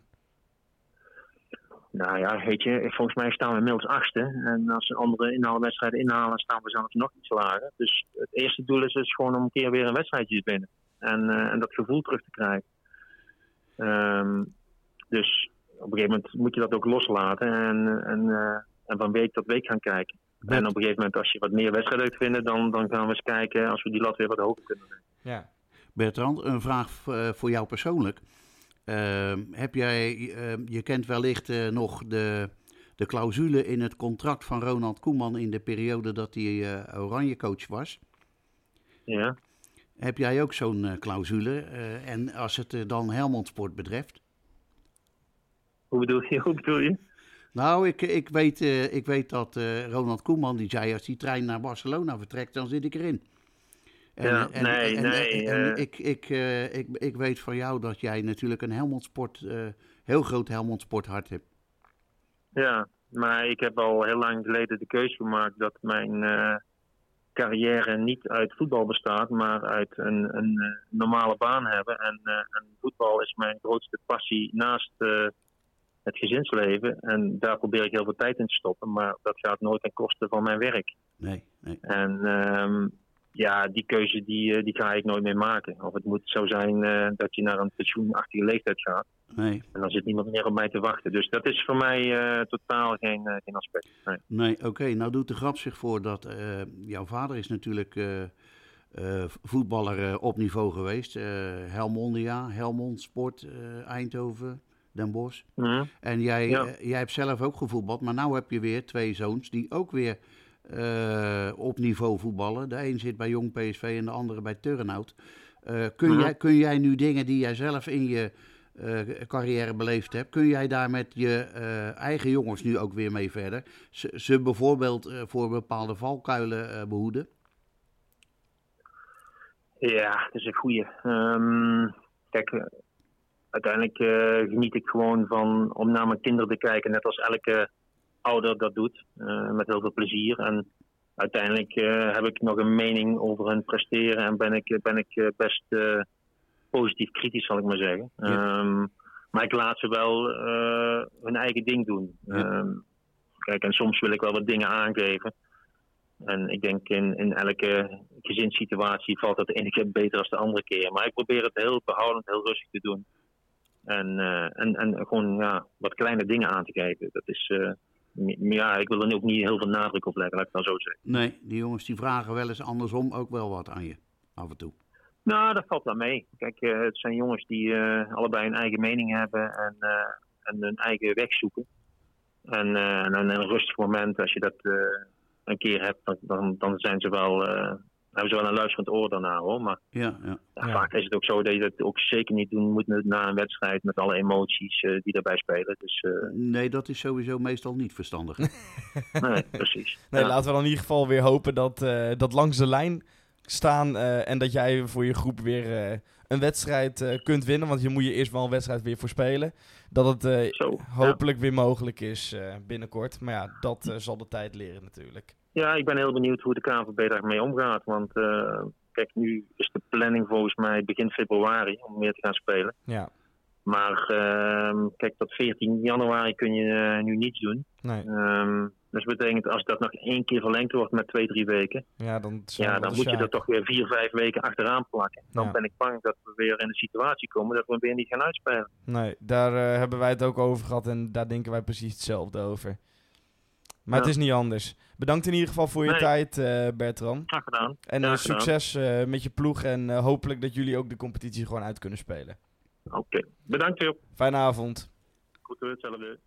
Nou ja, weet je, volgens mij staan we inmiddels achtste. En als we andere inhaalwedstrijden inhalen, staan we zelfs nog iets lager. Dus het eerste doel is dus gewoon om een keer weer een wedstrijdje te winnen. En, eh, en dat gevoel terug te krijgen. Ehm, dus op een gegeven moment moet je dat ook loslaten. En, en, eh, en van week tot week gaan kijken. En op een gegeven moment, als je wat meer wedstrijden uit vinden, dan, dan gaan we eens kijken als we die lat weer wat hoger kunnen leggen. Ja. Bertrand, een vraag eh, voor jou persoonlijk. Ehm, heb jij, eh, je kent wellicht eh, nog de, de clausule in het contract van Ronald Koeman in de periode dat hij eh, oranje coach was. Ja, heb jij ook zo'n eh, clausule? En als het dan Helmond Sport betreft? Hoe bedoel je? Hoe bedoel je? Nou, ik, ik, weet, ik weet dat Ronald Koeman die zei: als die trein naar Barcelona vertrekt, dan zit ik erin. Ja, nee, en, nee, en eh. ik, ik, eh, ik, ik weet van jou dat jij natuurlijk een Helmond Sport, eh, heel groot Helmond Sport hart hebt. Ja, maar ik heb al heel lang geleden de keuze gemaakt dat mijn carrière niet uit voetbal bestaat, maar uit een, een normale baan hebben. En, en voetbal is mijn grootste passie naast het gezinsleven. En daar probeer ik heel veel tijd in te stoppen, maar dat gaat nooit ten koste van mijn werk. Nee, nee. En ehm, ja, die keuze die, eh, die ga ik nooit meer maken. Of het moet zo zijn eh, dat je naar een pensioenachtige leeftijd gaat. nee. En dan zit niemand meer op mij te wachten. Dus dat is voor mij eh, totaal geen, geen aspect. Nee. Nee, oké. Nou doet de grap zich voor dat jouw vader is natuurlijk voetballer op niveau geweest. Helmondia, Helmond Sport, Eindhoven, Den Bosch. Mhm. En jij, Ja. jij hebt zelf ook gevoetbald, maar nu heb je weer twee zoons die ook weer eh, op niveau voetballen. De een zit bij Jong PSV en de andere bij Turnhout. Eh, kun, Mhm. jij, kun jij nu dingen die jij zelf in je eh, carrière beleefd hebt, kun jij daar met je eigen jongens nu ook weer mee verder? Ze, ze bijvoorbeeld voor bepaalde valkuilen eh, behoeden? Ja, dat is een goeie. Ehm, kijk, uiteindelijk geniet ik gewoon van om naar mijn kinderen te kijken, net als elke ouder dat doet, eh, met heel veel plezier. En uiteindelijk eh, heb ik nog een mening over hun presteren en ben ik, ben ik eh, best positief kritisch, zal ik maar zeggen. Ja. Ehm, maar ik laat ze wel hun eigen ding doen. Ja. Ehm, kijk, en soms wil ik wel wat dingen aangeven. En ik denk in, in elke gezinssituatie valt dat de ene keer beter dan de andere keer. Maar ik probeer het heel behoudend, heel rustig te doen. En, en, en gewoon ja, wat kleine dingen aan te geven. Dat is, ja, ik wil er ook niet heel veel nadruk op leggen, laat ik het dan zo zeggen. Nee, die jongens die vragen wel eens andersom ook wel wat aan je, af en toe. Nou, dat valt wel mee. Kijk, eh, het zijn jongens die eh, allebei een eigen mening hebben en, eh, en hun eigen weg zoeken. En, een rustig moment, als je dat een keer hebt, dan, dan, dan zijn ze wel, hebben ze wel een luisterend oor daarna hoor. Maar Ja, ja. ja, Ja. vaak is het ook zo dat je dat ook zeker niet doen moet na een wedstrijd met alle emoties eh, die daarbij spelen. Dus eh, Nee, dat is sowieso meestal niet verstandig. nee, precies. Nee, Ja. laten we dan in ieder geval weer hopen dat, eh, dat langs de lijn staan eh, en dat jij voor je groep weer eh, een wedstrijd eh, kunt winnen. Want je moet je eerst wel een wedstrijd weer voor spelen. Dat het eh, Zo, ja. hopelijk weer mogelijk is eh, binnenkort. Maar ja, dat zal de tijd leren natuurlijk. Ja, ik ben heel benieuwd hoe de KNVB daarmee omgaat. Want eh, kijk, nu is de planning volgens mij begin februari om weer te gaan spelen. Ja, Maar ehm, kijk, tot 14 januari kun je eh, nu niets doen. nee. Ehm, dus dat betekent als dat nog één keer verlengd wordt met twee, drie weken. Ja, dan, Ja, dan wel moet je er toch weer vier, vijf weken achteraan plakken. Dan Ja. ben ik bang dat we weer in de situatie komen dat we weer niet gaan uitspelen. Nee, daar eh, hebben wij het ook over gehad en daar denken wij precies hetzelfde over. Maar Ja. het is niet anders. Bedankt in ieder geval voor je Nee. tijd, eh Bertram. Graag gedaan. En eh, gedaan. succes eh, met je ploeg en hopelijk dat jullie ook de competitie gewoon uit kunnen spelen. Oké, bedankt. Fijne avond. Goed weer, hetzelfde.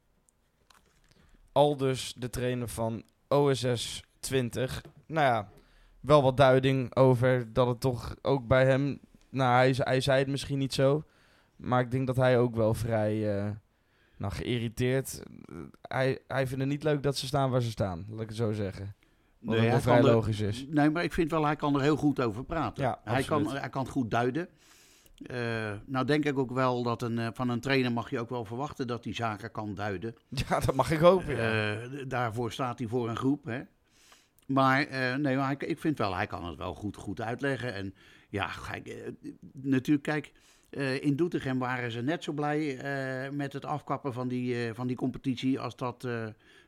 Aldus, de trainer van OSS 20. Nou ja, wel wat duiding over dat het toch ook bij hem... Nou, hij, hij zei het misschien niet zo. Maar ik denk dat hij ook wel vrij nou, geïrriteerd... hij, hij vindt het niet leuk dat ze staan waar ze staan, laat ik het zo zeggen. Wat Nee, wel vrij er- logisch is. Nee, maar ik vind wel, hij kan er heel goed over praten. Ja, hij, kan, hij kan het goed duiden. Eh, nou denk ik ook wel dat een, eh, van een trainer mag je ook wel verwachten dat hij zaken kan duiden. Ja, dat mag ik hopen. Ja. Eh, d- daarvoor staat hij voor een groep. Hè? Maar nee, maar hij- ik vind wel, hij kan het wel goed, goed uitleggen. En ja, natuurlijk, kijk, eh, in Doetinchem waren ze net zo blij eh, met het afkappen van die, eh, van die competitie als dat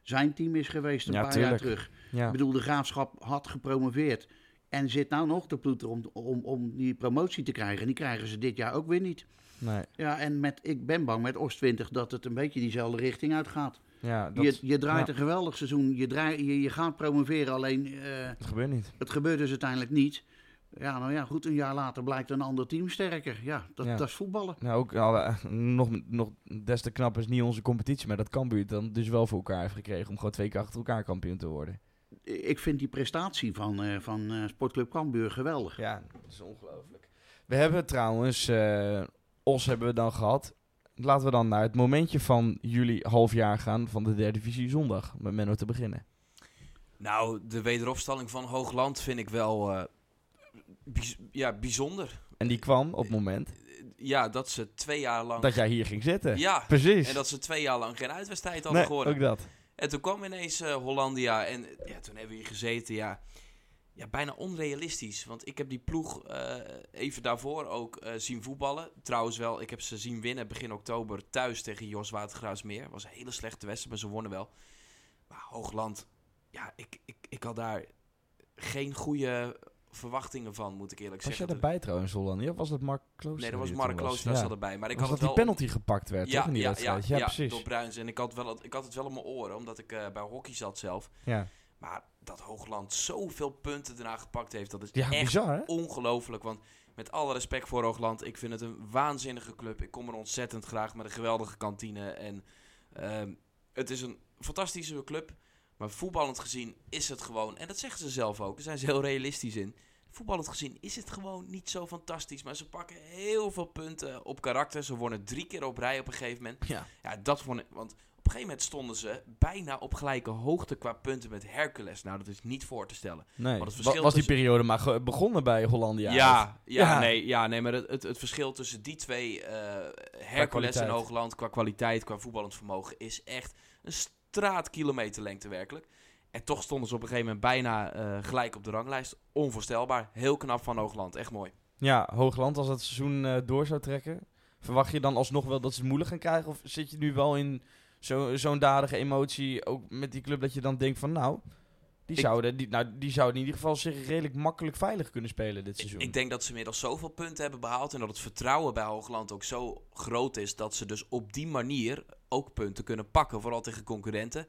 zijn team is geweest een Ja, paar tuurlijk. jaar terug. ja. Ik bedoel, de graafschap had gepromoveerd. En zit nou nog te ploeteren om, om, om die promotie te krijgen. En die krijgen ze dit jaar ook weer niet. Nee. Ja, en met, ik ben bang met Oost 20 dat het een beetje diezelfde richting uitgaat. Ja, dat, je, je draait ja. een geweldig seizoen. Je, draai, je, je gaat promoveren, alleen dat gebeurt niet. het gebeurt dus uiteindelijk niet. Ja, nou ja, goed, een jaar later blijkt een ander team sterker. Ja, dat, Ja. dat is voetballen. Nou, ook nou, eh, nog, nog des te knap is niet onze competitie, maar dat Cambuur dan dus wel voor elkaar heeft gekregen om gewoon twee keer achter elkaar kampioen te worden. Ik vind die prestatie van, eh, van eh, Sportclub Cambuur geweldig. Ja, Dat is ongelooflijk. We hebben trouwens, eh, Os hebben we dan gehad. Laten we dan naar het momentje van jullie halfjaar gaan van de derde divisie zondag. Met Menno te beginnen. Nou, de wederopstelling van Hoogland vind ik wel eh, bijz- ja, bijzonder. En die kwam op het moment Ja, dat ze twee jaar lang... dat jij hier ging zitten. Ja, Precies. en dat ze twee jaar lang geen uitwedstrijd hadden nee, ook dat. En toen kwam ineens eh, Hollandia en ja, toen hebben we hier gezeten. Ja, ja, bijna onrealistisch. Want ik heb die ploeg eh, even daarvoor ook eh, zien voetballen. Trouwens wel, ik heb ze zien winnen begin oktober thuis tegen Jos Watergraafsmeer. was een hele slechte wedstrijd, maar ze wonnen wel. Maar Hoogland, ja, ik, ik, ik had daar geen goede verwachtingen van, moet ik eerlijk Was jij zeggen. erbij trouwens, Holland? Of was dat Mark Klooster? Nee, dat was die Mark Klooster Ja. zat erbij. Maar ik was had dat het die wel penalty gepakt werd, toch? In die wedstrijd. Ja, precies. door Bruins. En ik had, wel, ik had het wel op mijn oren, omdat ik eh, bij hockey zat zelf. Ja, Maar dat Hoogland zoveel punten daarna gepakt heeft, dat is ja echt bizar ongelooflijk. Want met alle respect voor Hoogland, ik vind het een waanzinnige club. Ik kom er ontzettend graag met een geweldige kantine. En ehm, het is een fantastische club. Maar voetballend gezien is het gewoon, en dat zeggen ze zelf ook, daar zijn ze heel realistisch in. Voetballend gezien is het gewoon niet zo fantastisch. Maar ze pakken heel veel punten op karakter. Ze wonnen drie keer op rij op een gegeven moment. Ja. Ja, dat vond ik. Want op een gegeven moment stonden ze bijna op gelijke hoogte qua punten met Hercules. Nou, dat is niet voor te stellen. Nee. het Wa- verschil was die tussen- periode maar begonnen bij Hollandia? Ja, ja, Ja. Nee, ja, nee, maar het, het, het verschil tussen die twee, eh, Hercules en. Hoogland, qua kwaliteit, qua voetballend vermogen, is echt een straatkilometerlengte werkelijk. En toch stonden ze op een gegeven moment bijna eh, gelijk op de ranglijst. Onvoorstelbaar. Heel knap van Hoogland. Echt mooi. Ja, Hoogland, als het seizoen eh, door zou trekken, verwacht je dan alsnog wel dat ze het moeilijk gaan krijgen? Of zit je nu wel in zo- zo'n dadige emotie, ook met die club, dat je dan denkt van nou, die, Ik- zouden, die, nou, die zouden in ieder geval zich redelijk makkelijk veilig kunnen spelen dit seizoen? ik denk dat ze inmiddels zoveel punten hebben behaald. En dat het vertrouwen bij Hoogland ook zo groot is. Dat ze dus op die manier ook punten kunnen pakken. Vooral tegen concurrenten.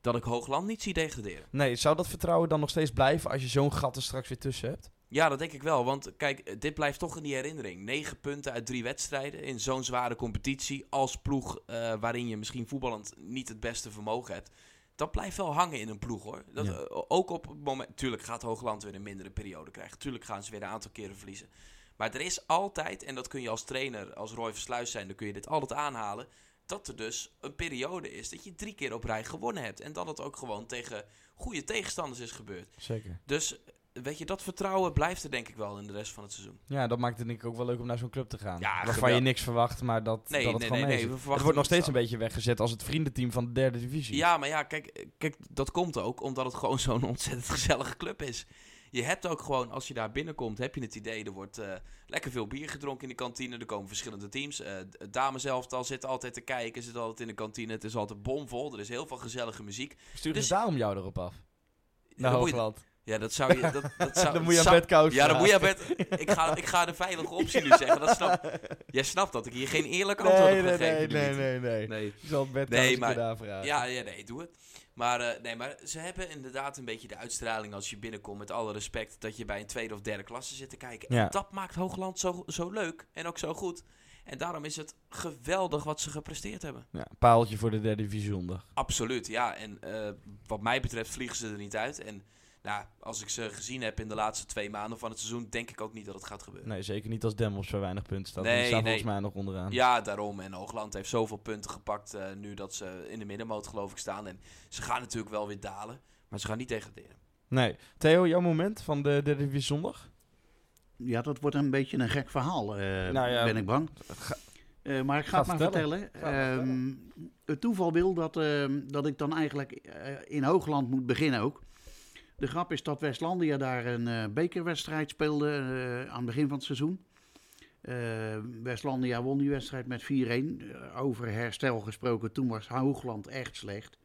Dat ik Hoogland niet zie degraderen. Nee, zou dat vertrouwen dan nog steeds blijven als je zo'n gat er straks weer tussen hebt? Ja, dat denk ik wel. Want kijk, dit blijft toch in die herinnering. Negen punten uit drie wedstrijden in zo'n zware competitie. Als ploeg eh, waarin je misschien voetballend niet het beste vermogen hebt. Dat blijft wel hangen in een ploeg hoor. Dat, Ja. eh, ook op het moment. Tuurlijk gaat Hoogland weer een mindere periode krijgen. Tuurlijk gaan ze weer een aantal keren verliezen. Maar er is altijd, en dat kun je als trainer, als Roy Versluis zijn, dan kun je dit altijd aanhalen. Dat er dus een periode is dat je drie keer op rij gewonnen hebt. En dat het ook gewoon tegen goede tegenstanders is gebeurd. Zeker. Dus weet je, dat vertrouwen blijft er denk ik wel in de rest van het seizoen. Ja, dat maakt het denk ik ook wel leuk om naar zo'n club te gaan. Ja, Waarvan je niks verwacht, maar dat, Nee, dat het nee, gewoon nee, we Het verwachten wordt nog het steeds een beetje weggezet als het vriendenteam van de derde divisie. Ja, maar ja, kijk, kijk, dat komt ook omdat het gewoon zo'n ontzettend gezellige club is. Je hebt ook gewoon, als je daar binnenkomt, heb je het idee, er wordt eh, lekker veel bier gedronken in de kantine. Er komen verschillende teams. Eh het dameselftal zit altijd te kijken, zit altijd in de kantine. Het is altijd bomvol, er is heel veel gezellige muziek. Sturen Dus- daarom jou erop af? Naar Hoogland. Ja, dat zou je... Dat, dat zou, dan moet je aan Bert Kous Ja, dan moet je aan. Bert... Ik ga, ik ga de veilige optie nu zeggen. Dat snap, jij snapt dat ik hier geen eerlijk antwoord Nee, heb nee, gegeven. nee, nee, nee, nee. nee. Ik zal Bert Nee, maar, vragen. Ja, ja, nee, doe het. Maar, eh, nee, maar ze hebben inderdaad een beetje de uitstraling als je binnenkomt, met alle respect, dat je bij een tweede of derde klasse zit te kijken. Ja. En dat maakt Hoogland zo, zo leuk en ook zo goed. En daarom is het geweldig wat ze gepresteerd hebben. Ja, paaltje voor de derde divisie zondag. Absoluut, ja. En eh, wat mij betreft vliegen ze er niet uit. En nou, als ik ze gezien heb in de laatste twee maanden van het seizoen, denk ik ook niet dat het gaat gebeuren. Nee, zeker niet als Dem op zo weinig punten staat. Nee, Die staan nee. volgens mij nog onderaan. Ja, daarom. En Hoogland heeft zoveel punten gepakt eh, nu dat ze in de middenmoot geloof ik staan. En ze gaan natuurlijk wel weer dalen, maar ze gaan niet degraderen. Nee. Theo, jouw moment van de derde divisie zondag? Ja, dat wordt een beetje een gek verhaal, eh, Nou ja, ben ik bang. ga- Eh, maar ik ga, Ga het maar vertellen. vertellen. Ehm, het toeval wil dat, ehm, dat ik dan eigenlijk eh, in Hoogland moet beginnen ook. De grap is dat Westlandia daar een eh, bekerwedstrijd speelde eh, aan het begin van het seizoen. Eh, Westlandia won die wedstrijd met 4-1. Eh, over herstel gesproken, toen was Hoogland echt slecht.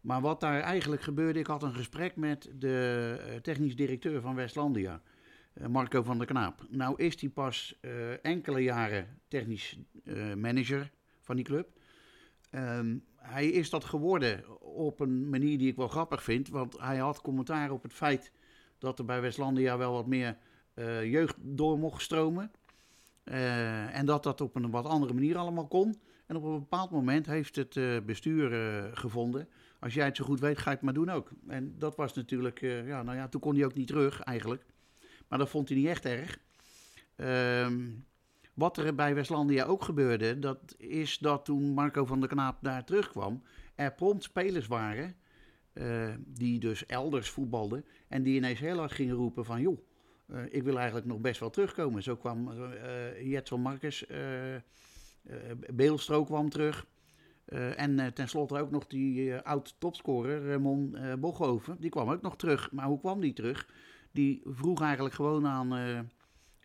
Maar wat daar eigenlijk gebeurde, ik had een gesprek met de technisch directeur van Westlandia. Marco van der Knaap. Nou is hij pas enkele jaren technisch manager van die club. Ehm, hij is dat geworden op een manier die ik wel grappig vind. Want hij had commentaar op het feit dat er bij Westlandia wel wat meer eh, jeugd door mocht stromen. Eh, en dat dat op een wat andere manier allemaal kon. En op een bepaald moment heeft het eh, bestuur gevonden. Als jij het zo goed weet, ga je het maar doen ook. En dat was natuurlijk, ja, nou ja, toen kon hij ook niet terug eigenlijk. Maar dat vond hij niet echt erg. Ehm, wat er bij Westlandia ook gebeurde, dat is dat toen Marco van der Knaap daar terugkwam, er prompt spelers waren eh, die dus elders voetbalden en die ineens heel hard gingen roepen van joh, eh, ik wil eigenlijk nog best wel terugkomen. Zo kwam uh, Jetson Marcus, Beelstro kwam terug. en tenslotte ook nog die oud-topscorer Ramon Boghoven. Die kwam ook nog terug. Maar hoe kwam die terug? Die vroeg eigenlijk gewoon aan,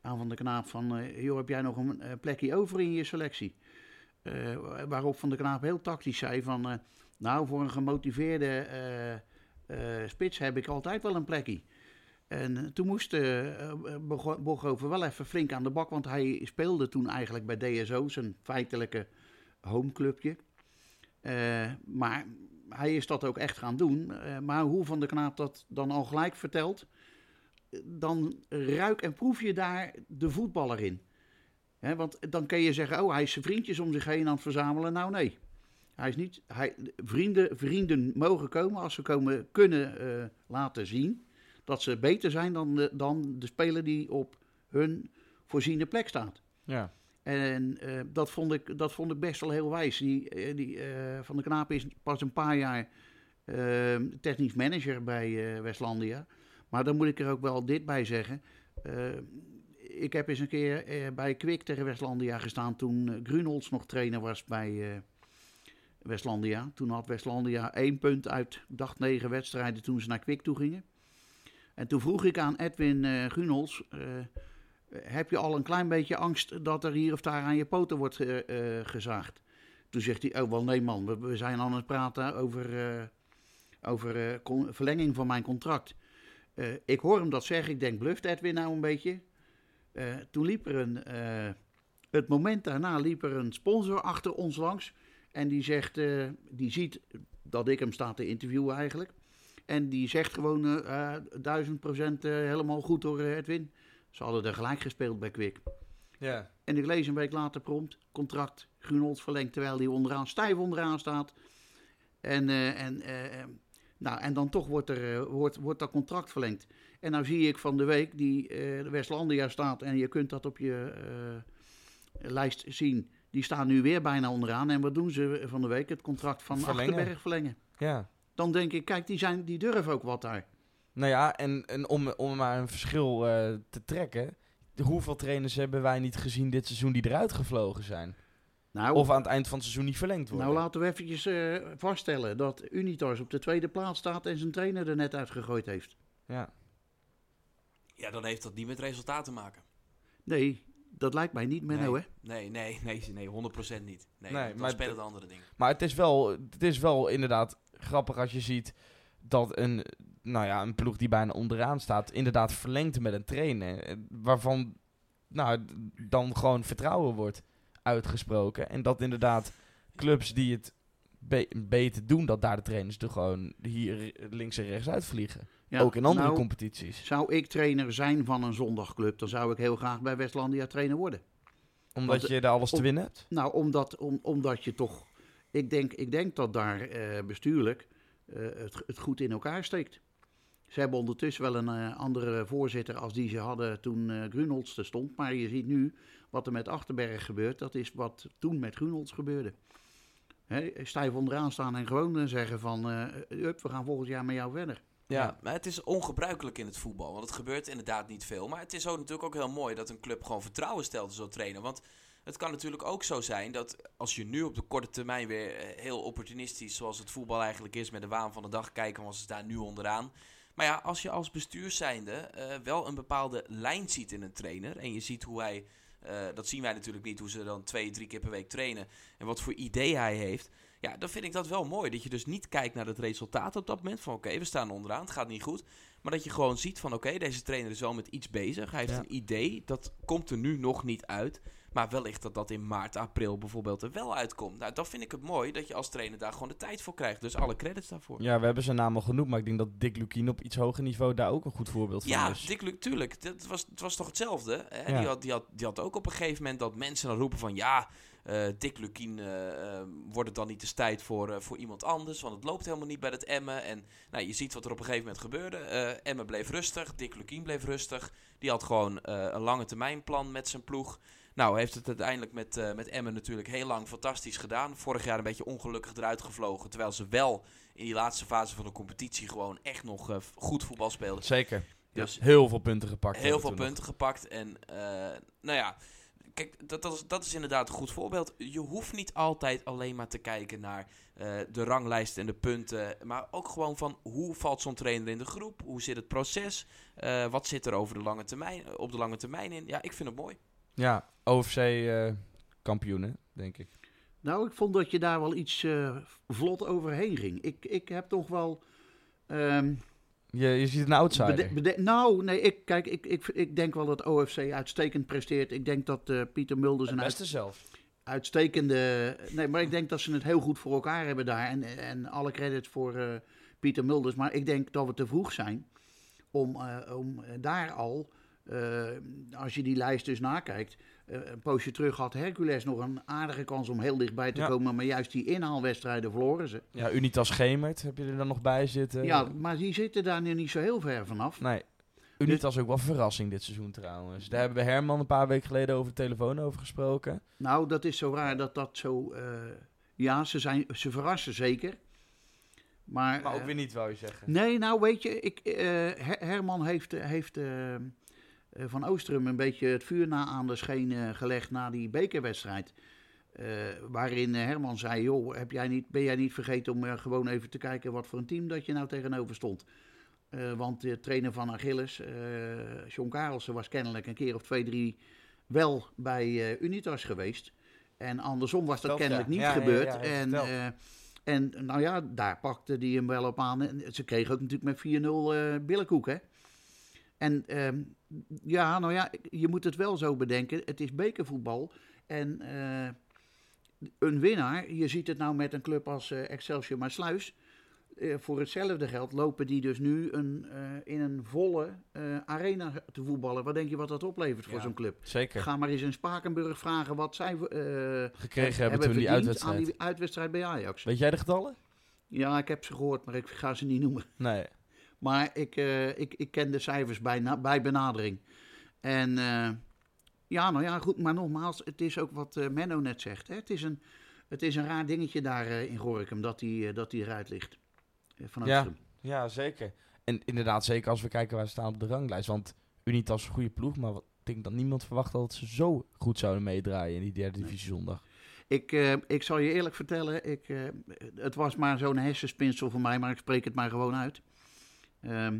aan Van de Knaap van... joh, heb jij nog een plekje over in je selectie? waarop Van de Knaap heel tactisch zei van... nou, voor een gemotiveerde spits heb ik altijd wel een plekje. En eh, toen moest uh, Boghoven wel even flink aan de bak, want hij speelde toen eigenlijk bij DSO, zijn feitelijke homeclubje. Maar hij is dat ook echt gaan doen. maar hoe Van de Knaap dat dan al gelijk vertelt, dan ruik en proef je daar de voetballer in. want dan kun je zeggen, oh, hij is zijn vriendjes om zich heen aan het verzamelen. Nou, nee. Hij is niet, hij, vrienden, vrienden mogen komen als ze komen kunnen laten zien dat ze beter zijn dan de, dan de speler die op hun voorziene plek staat. Ja. En uh, dat, vond ik, dat vond ik best wel heel wijs. Die, eh, die, uh, Van de Knaap is pas een paar jaar technisch manager bij Westlandia. Maar dan moet ik er ook wel dit bij zeggen. ik heb eens een keer bij Kwik tegen Westlandia gestaan toen Grunholz nog trainer was bij Westlandia. Toen had Westlandia één punt uit, dacht negen wedstrijden toen ze naar Kwik toe gingen. En toen vroeg ik aan Edwin uh, uh, heb je al een klein beetje angst dat er hier of daar aan je poten wordt gezaagd? Toen zegt hij, oh wel nee man, we, we zijn aan het praten over, over verlenging van mijn contract. Ik hoor hem dat zeggen, ik denk bluft Edwin nou een beetje. toen liep er een, het moment daarna liep er een sponsor achter ons langs. En die zegt, die ziet dat ik hem sta te interviewen eigenlijk. En die zegt gewoon duizend procent helemaal goed door Edwin. Ze hadden er gelijk gespeeld bij Kwik. Ja. En ik lees een week later prompt, contract Grunholz verlengd terwijl hij onderaan, stijf onderaan staat. En, en, nou, en dan toch wordt, er, wordt, wordt dat contract verlengd. En nou zie ik van de week die de Westlandia staat en je kunt dat op je lijst zien. Die staan nu weer bijna onderaan. En wat doen ze van de week? Het contract van verlengen. Achterberg verlengen. Ja dan denk ik, kijk, die, zijn, die durven ook wat daar. Nou ja, en, en om, om maar een verschil uh, te trekken. Hoeveel trainers hebben wij niet gezien dit seizoen die eruit gevlogen zijn? Nou, of aan het eind van het seizoen niet verlengd worden? Nou, laten we eventjes uh, vaststellen dat Unitas op de tweede plaats staat en zijn trainer er net uitgegooid heeft. Ja. Ja, dan heeft dat niet met resultaat te maken. Nee, dat lijkt mij niet, Menno, nee, hè? Nee, nee, nee, nee, 100% niet. Nee, nee maar spelen de andere dingen. Maar het is wel, het is wel inderdaad grappig als je ziet dat een, nou ja, een ploeg die bijna onderaan staat, inderdaad verlengt met een trainer. Eh, waarvan nou, dan gewoon vertrouwen wordt uitgesproken. En dat inderdaad clubs die het beter doen, dat daar de trainers er gewoon hier links en rechts uitvliegen. Ja, ook in andere nou, competities. Zou ik trainer zijn van een zondagclub, dan zou ik heel graag bij Westlandia trainer worden. Omdat je daar alles te winnen hebt? Nou, omdat, om, omdat je toch ik denk, ik denk dat daar uh, bestuurlijk uh, het, het, goed in elkaar steekt. Ze hebben ondertussen wel een uh, andere voorzitter als die ze hadden toen uh, Grunholz er stond. Maar je ziet nu wat er met Achterberg gebeurt. Dat is wat toen met Grunholz gebeurde. Hè, stijf onderaan staan en gewoon zeggen van... we gaan volgend jaar met jou verder. Ja, maar het is ongebruikelijk in het voetbal. Want het gebeurt inderdaad niet veel. Maar het is ook natuurlijk ook heel mooi dat een club gewoon vertrouwen stelt in zo'n trainer. Want het kan natuurlijk ook zo zijn dat als je nu op de korte termijn weer eh, heel opportunistisch, zoals het voetbal eigenlijk is, met de waan van de dag kijken, want ze staan nu onderaan. Maar ja, als je als bestuur zijnde uh, wel een bepaalde lijn ziet in een trainer en je ziet hoe hij, uh, dat zien wij natuurlijk niet, hoe ze dan twee, drie keer per week trainen en wat voor idee hij heeft. Ja, dan vind ik dat wel mooi. Dat je dus niet kijkt naar het resultaat op dat moment. Van oké, we staan onderaan, het gaat niet goed. Maar dat je gewoon ziet van oké, deze trainer is wel met iets bezig. Hij heeft een idee, dat komt er nu nog niet uit. Maar wellicht dat dat in maart, april bijvoorbeeld er wel uitkomt. Nou, dan vind ik het mooi dat je als trainer daar gewoon de tijd voor krijgt. Dus alle credits daarvoor. Ja, we hebben zijn naam al genoemd, maar ik denk dat Dick Lukien op iets hoger niveau daar ook een goed voorbeeld van ja, is. Ja, Dick Lukien, tuurlijk. Dat was, het was toch hetzelfde? Hè? Die, had, die, had, die had ook op een gegeven moment dat mensen dan roepen van... ja, eh, Dick Lukien, eh, eh, wordt het dan niet eens tijd voor, voor iemand anders? Want het loopt helemaal niet bij het Emmen. En nou, je ziet wat er op een gegeven moment gebeurde. Emmen bleef rustig, Dick Lukien bleef rustig. Die had gewoon een lange termijn plan met zijn ploeg. Nou, heeft het uiteindelijk met, eh, met Emmen natuurlijk heel lang fantastisch gedaan. Vorig jaar een beetje ongelukkig eruit gevlogen. Terwijl ze wel in die laatste fase van de competitie gewoon echt nog eh, goed voetbal speelden. Zeker. Dus Heel veel punten gepakt. heel veel nog. punten gepakt. En eh, nou ja, kijk, dat, dat, is, dat is inderdaad een goed voorbeeld. Je hoeft niet altijd alleen maar te kijken naar de ranglijst en de punten. Maar ook gewoon van hoe valt zo'n trainer in de groep? Hoe zit het proces? Wat zit er over de lange termijn, op de lange termijn in? Ja, ik vind het mooi. Ja, OFC eh kampioenen, denk ik. Nou, ik vond dat je daar wel iets eh, vlot overheen ging. Ik, ik heb toch wel. ehm, Je, je ziet een outsider. nou, nee, ik, kijk, ik, ik, ik denk wel dat OFC uitstekend presteert. Ik denk dat eh, Pieter Mulders het een beste zelf. uitstekende. Nee, maar ik denk dat ze het heel goed voor elkaar hebben daar. En, en alle credits voor eh, Pieter Mulders. Maar ik denk dat we te vroeg zijn om, eh, om daar al, eh, als je die lijst dus nakijkt. eh, een poosje terug had Hercules nog een aardige kans om heel dichtbij te Ja. komen. Maar juist die inhaalwedstrijden verloren ze. Ja, Unitas Gemert heb je er dan nog bij zitten. Ja, maar die zitten daar nu niet zo heel ver vanaf. Nee. Unitas ook wel een verrassing dit seizoen trouwens. Daar hebben we Herman een paar weken geleden over de telefoon over gesproken. Nou, dat is zo raar dat dat zo. eh, ja, ze, zijn, ze verrassen zeker. Maar, Maar ook weer niet, wou je zeggen. Nee, nou weet je, ik, Her- Herman heeft, heeft van Oostrum een beetje het vuur na aan de scheen eh, gelegd na die bekerwedstrijd. Eh, waarin eh, Herman zei, joh, heb jij niet, ben jij niet vergeten om eh, gewoon even te kijken wat voor een team dat je nou tegenover stond. Eh, want de trainer van Achilles, eh John Karelsen, was kennelijk een keer of twee, drie wel bij eh, Unitas geweest. En andersom was dat kennelijk ja. niet Ja, gebeurd. ja, en, eh, en nou ja, daar pakte hij hem wel op aan. En ze kregen ook natuurlijk met 4-0 eh billenkoek, hè. En ehm, ja, nou ja, je moet het wel zo bedenken. Het is bekervoetbal. En eh, een winnaar, je ziet het nou met een club als eh, Excelsior Maasluis. Eh, voor hetzelfde geld lopen die dus nu een, in een volle arena te voetballen. Wat denk je wat dat oplevert voor Ja. zo'n club? Zeker. Ga maar eens in Spakenburg vragen wat zij Gekregen hebben toen die uitwedstrijd. aan die uitwedstrijd bij Ajax. Weet jij de getallen? Ja, ik heb ze gehoord, maar ik ga ze niet noemen. Nee. Maar ik, eh, ik, ik ken de cijfers bij, na- bij benadering. En eh, ja, nou ja, goed. Maar nogmaals, het is ook wat eh, Menno net zegt. Hè? Het, is een, het is een raar dingetje daar in Gorinchem dat die, dat die eruit ligt. Eh, van Ja. Ja, zeker. En inderdaad, zeker als we kijken waar ze staan op de ranglijst. Want Unitas is een goede ploeg, maar wat- ik denk dat niemand verwacht dat ze zo goed zouden meedraaien in die derde Nee. divisie zondag. Ik, ik zal je eerlijk vertellen, ik, het was maar zo'n hersenspinsel voor mij, maar ik spreek het maar gewoon uit. Ehm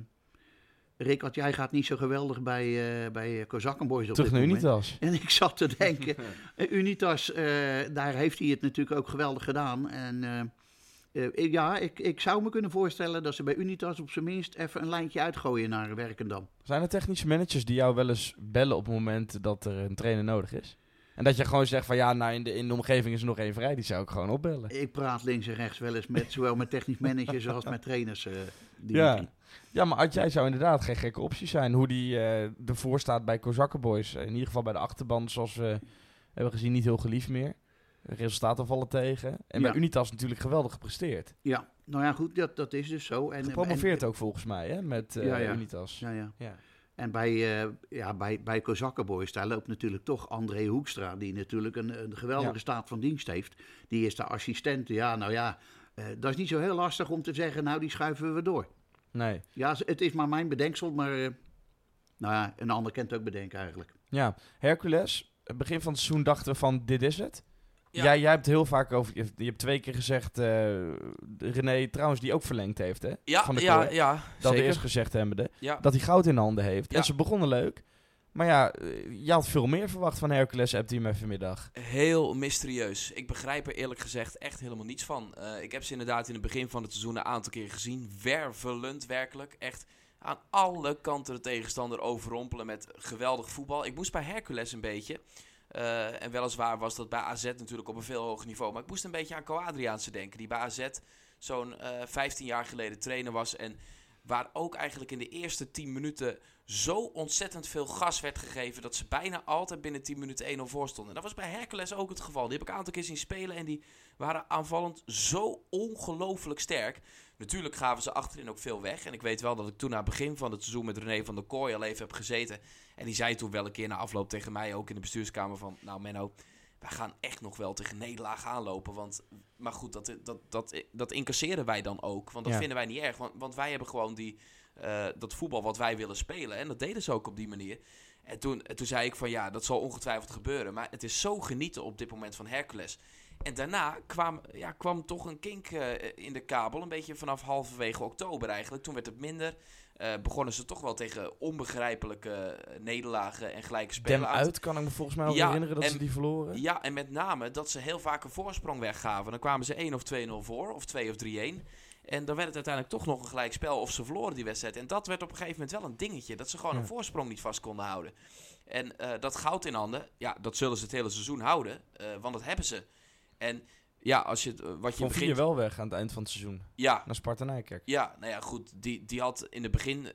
Rick, wat jij gaat niet zo geweldig bij, eh bij Kozakkenboys op Terug dit naar moment. Unitas. En ik zat te denken, eh, Unitas, eh, daar heeft hij het natuurlijk ook geweldig gedaan. En eh, eh, ik- ja, ik, ik zou me kunnen voorstellen dat ze bij Unitas op zijn minst even een lijntje uitgooien naar Werkendam. Zijn er technische managers die jou wel eens bellen op het moment dat er een trainer nodig is? En dat je gewoon zegt van ja, nou in de, in de omgeving is er nog één vrij, die zou ik gewoon opbellen. Ik praat links en rechts wel eens met zowel met technisch managers als met trainers. eh die Ja. Ja, maar Ad, jij zou inderdaad geen gekke optie zijn. Hoe die eh ervoor staat bij Kozakkenboys. In ieder geval bij de achterban, zoals we hebben gezien, niet heel geliefd meer. Resultaten vallen tegen. En bij. Unitas natuurlijk geweldig gepresteerd. Ja, nou ja, goed, dat, dat is dus zo. En, Gepromoveerd en- ook volgens mij, hè, met eh, Ja, ja. Unitas. Ja, ja. Ja. En bij, eh ja, bij, bij Kozakkenboys, daar loopt natuurlijk toch André Hoekstra, die natuurlijk een, een geweldige staat van dienst heeft. Die is de assistent. Ja, nou ja, eh, dat is niet zo heel lastig om te zeggen, nou die schuiven we door. Nee. Ja, het is maar mijn bedenksel, maar eh, nou ja, een ander kent het ook bedenken eigenlijk. Ja, Hercules. Het begin van het seizoen dachten we van dit is het. Ja. Jij, jij hebt heel vaak over... Je, je hebt twee keer gezegd... eh, René trouwens, die ook verlengd heeft, hè? Ja, Van de ja, ja, Dat zeker. eerst gezegd hebbende. Ja. Dat hij goud in de handen heeft. Ja. En ze begonnen leuk. Maar ja, eh, je had veel meer verwacht van Hercules, hij me vanmiddag. Heel mysterieus. Ik begrijp er eerlijk gezegd echt helemaal niets van. Eh, ik heb ze inderdaad in het begin van het seizoen een aantal keer gezien. Wervelend werkelijk. Echt aan alle kanten de tegenstander overrompelen met geweldig voetbal. Ik moest bij Hercules een beetje. eh, en weliswaar was dat bij AZ natuurlijk op een veel hoger niveau. Maar ik moest een beetje aan Co Adriaanse denken. Die bij AZ zo'n eh 15 jaar geleden trainer was. En Waar ook eigenlijk in de eerste 10 minuten zo ontzettend veel gas werd gegeven. dat ze bijna altijd binnen 10 minuten 1-0 voor stonden. En dat was bij Hercules ook het geval. Die heb ik een aantal keer zien spelen. En die waren aanvallend zo ongelooflijk sterk. Natuurlijk gaven ze achterin ook veel weg. En ik weet wel dat ik toen na het begin van het seizoen met René van der Kooi al even heb gezeten. En die zei toen wel een keer na afloop tegen mij, ook in de bestuurskamer, van... Nou Menno, wij gaan echt nog wel tegen nederlaag aanlopen. Want, maar goed, dat, dat, dat, dat incasseren wij dan ook. Want dat Ja. vinden wij niet erg. Want, want wij hebben gewoon die, eh, dat voetbal wat wij willen spelen. En dat deden ze ook op die manier. En toen, en toen zei ik van ja, dat zal ongetwijfeld gebeuren. Maar het is zo genieten op dit moment van Hercules. En daarna kwam, ja, kwam toch een kink eh, in de kabel. Een beetje vanaf halverwege oktober eigenlijk. Toen werd het minder. Eh, begonnen ze toch wel tegen onbegrijpelijke nederlagen en gelijke spelen Dem uit kan ik me volgens mij ook Ja, herinneren dat en- ze die verloren. ja, en met name dat ze heel vaak een voorsprong weggaven. Dan kwamen ze 1 of 2-0 voor, of 2 of 3-1. En dan werd het uiteindelijk toch nog een gelijk spel of ze verloren die wedstrijd. En dat werd op een gegeven moment wel een dingetje. Dat ze gewoon Ja. een voorsprong niet vast konden houden. En eh, dat goud in handen, ja, dat zullen ze het hele seizoen houden. eh, want dat hebben ze. En ja, als je, eh, wat je Van begint... wel weg aan het eind van het seizoen. Ja, Naar Sparta Nijkerk. ja, nou ja, goed. Die, die had in het begin,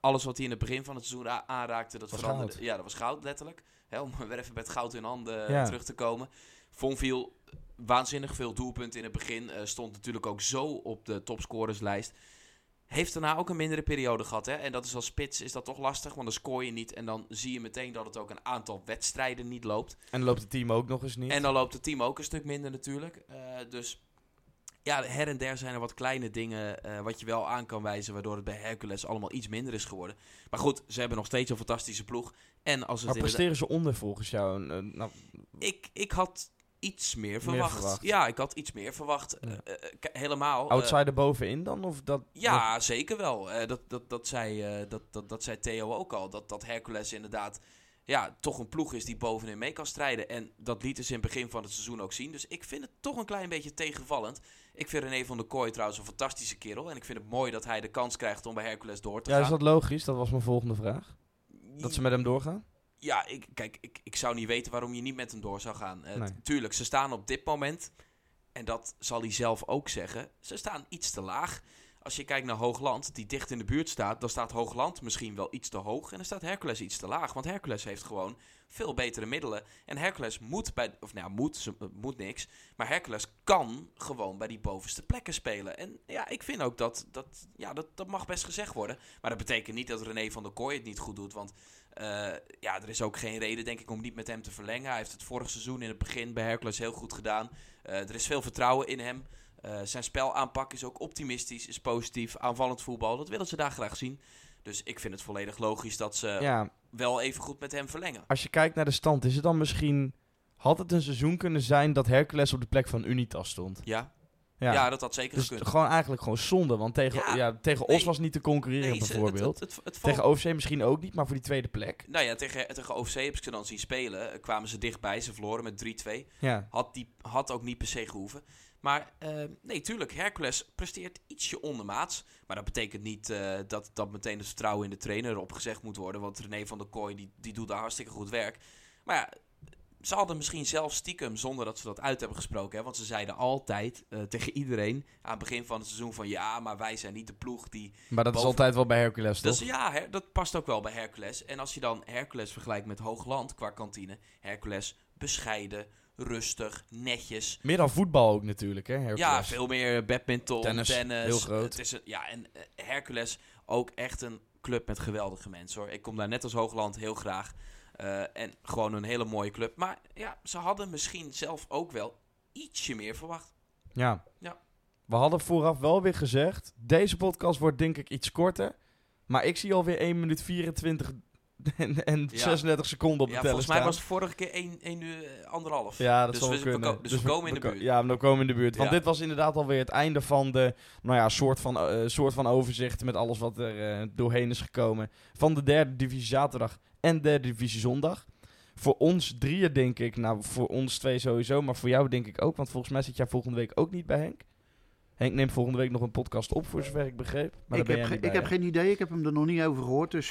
alles wat hij in het begin van het seizoen aanraakte, dat Was veranderde. goud. Ja, dat was goud, letterlijk. Hè, om weer even met goud in handen Ja. terug te komen. Fonviel, waanzinnig veel doelpunten in het begin. eh, stond natuurlijk ook zo op de topscorerslijst. Heeft daarna ook een mindere periode gehad. Hè? En dat is als spits is dat toch lastig, want dan scoor je niet. En dan zie je meteen dat het ook een aantal wedstrijden niet loopt. En dan loopt het team ook nog eens niet. En dan loopt het team ook een stuk minder natuurlijk. Eh, dus ja, her en der zijn er wat kleine dingen eh, wat je wel aan kan wijzen, waardoor het bij Hercules allemaal iets minder is geworden. Maar goed, ze hebben nog steeds een fantastische ploeg. En als het maar presteren ze onder volgens jou? Nou, ik, ik had iets meer verwacht. verwacht. Ja, ik had iets meer verwacht. Ja. K- helemaal. eh, outsider bovenin dan? Of dat, ja, zeker wel. Dat, dat, dat, zei, dat, dat, dat zei Theo ook al. Dat, dat Hercules inderdaad ja, toch een ploeg is die bovenin mee kan strijden. En dat lieten ze in het begin van het seizoen ook zien. Dus ik vind het toch een klein beetje tegenvallend. Ik vind René van der Kooi trouwens een fantastische kerel. En ik vind het mooi dat hij de kans krijgt om bij Hercules door te Ja, gaan. is dat logisch? Dat was mijn volgende vraag. Dat ze met hem doorgaan? Ja, ik, kijk, ik, ik zou niet weten waarom je niet met hem door zou gaan. Nee. Tuurlijk, ze staan op dit moment, en dat zal hij zelf ook zeggen, ze staan iets te laag. Als je kijkt naar Hoogland, die dicht in de buurt staat, dan staat Hoogland misschien wel iets te hoog en dan staat Hercules iets te laag. Want Hercules heeft gewoon veel betere middelen. En Hercules moet bij, of nou ja, moet, ze, eh, moet niks, maar Hercules kan gewoon bij die bovenste plekken spelen. En ja, ik vind ook dat, dat, ja, dat, dat mag best gezegd worden. Maar dat betekent niet dat René van der Kooi het niet goed doet, want eh, ja, er is ook geen reden, denk ik, om niet met hem te verlengen. Hij heeft het vorig seizoen in het begin bij Hercules heel goed gedaan. Eh, er is veel vertrouwen in hem. Eh, zijn spelaanpak is ook optimistisch, is positief, aanvallend voetbal. Dat willen ze daar graag zien. Dus ik vind het volledig logisch dat ze ja, wel even goed met hem verlengen. als je kijkt naar de stand, is het dan misschien... Had het een seizoen kunnen zijn dat Hercules op de plek van Unitas stond? Ja, Ja, ja. dat had zeker dus gekund. gewoon eigenlijk gewoon zonde. Want tegen, Ja, ja, tegen nee. Os was niet te concurreren Nee, bijvoorbeeld. Het, tegen OFC misschien ook niet, maar voor die tweede plek. Nou ja, tegen, tegen OFC heb ik ze dan zien spelen. Kwamen ze dichtbij, ze verloren met 3-2. Ja, Had, die, had ook niet per se gehoeven. Maar eh, nee, tuurlijk, Hercules presteert ietsje ondermaats. Maar dat betekent niet eh, dat, dat meteen het vertrouwen in de trainer opgezegd moet worden. Want René van der Kooi die, die doet daar hartstikke goed werk. Maar ja, ze hadden misschien zelf stiekem, zonder dat ze dat uit hebben gesproken. Hè, want ze zeiden altijd eh, tegen iedereen aan het begin van het seizoen van... Ja, maar wij zijn niet de ploeg die maar dat is altijd wel bij Hercules, toch? dus ja, her- dat past ook wel bij Hercules. En als je dan Hercules vergelijkt met Hoogland qua kantine. Hercules bescheiden, rustig, netjes. Meer dan voetbal ook natuurlijk, hè, Hercules. Ja, veel meer badminton, Tennis, tennis. heel groot. Het is een, ja, en eh, Hercules ook echt een club met geweldige mensen hoor. Ik kom daar net als Hoogland heel graag. Eh, en gewoon een hele mooie club. Maar ja, ze hadden misschien zelf ook wel ietsje meer verwacht. Ja. Ja. We hadden vooraf wel weer gezegd, deze podcast wordt denk ik iets korter. Maar ik zie alweer 1 minuut 24 en, en Ja. 36 seconden op de Ja, teller volgens mij was het vorige keer 1 1 uur eh, anderhalf. Ja, dat dus zal we, kunnen. ko- dus we komen in de buurt. Ja, we komen in de buurt. Want dit was inderdaad alweer het einde van de, nou ja, soort van, eh, soort van overzicht met alles wat er eh, doorheen is gekomen. Van de derde divisie zaterdag en derde divisie zondag. Voor ons drieën denk ik, nou voor ons twee sowieso, maar voor jou denk ik ook. Want volgens mij zit jij volgende week ook niet bij Henk. Henk neemt volgende week nog een podcast op, voor zover ik begreep. Maar ik heb, ge- ik bij, heb geen idee, ik heb hem er nog niet over gehoord. Dus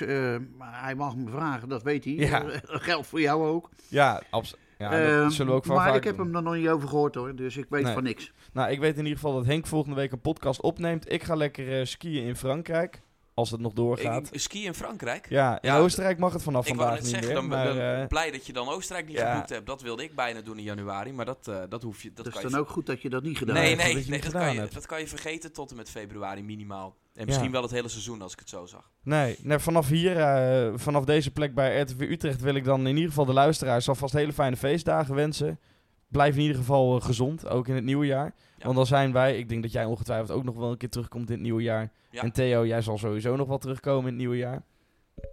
maar hij mag me vragen, dat weet hij. Ja. Geldt voor jou ook. Ja, abs- ja dat Ehm, zullen we ook van maar ik heb doen. hem er nog niet over gehoord hoor, dus ik weet Nee. van niks. Nou, ik weet in ieder geval dat Henk volgende week een podcast opneemt. Ik ga lekker eh, skiën in Frankrijk. Als het nog doorgaat. Ik, ski in Frankrijk? ja, in Ja, Oostenrijk mag het vanaf ik vandaag net niet zeggen, meer. dan, maar, dan eh, blij dat je dan Oostenrijk niet ja. geboekt hebt. Dat wilde ik bijna doen in januari, maar dat, eh, dat hoef je. Dat Dat is kan je dan ook goed dat je dat niet gedaan Nee, hebt. dat nee, dat, kan je, hebt. dat kan je vergeten tot en met februari minimaal. En misschien Ja. wel het hele seizoen als ik het zo zag. Nee, nee vanaf hier, eh, vanaf deze plek bij RTV Utrecht wil ik dan in ieder geval de luisteraars alvast hele fijne feestdagen wensen. Blijf in ieder geval gezond, ook in het nieuwe jaar. Ja. Want dan zijn wij, ik denk dat jij ongetwijfeld ook nog wel een keer terugkomt in het nieuwe jaar. Ja. En Theo, jij zal sowieso nog wel terugkomen in het nieuwe jaar.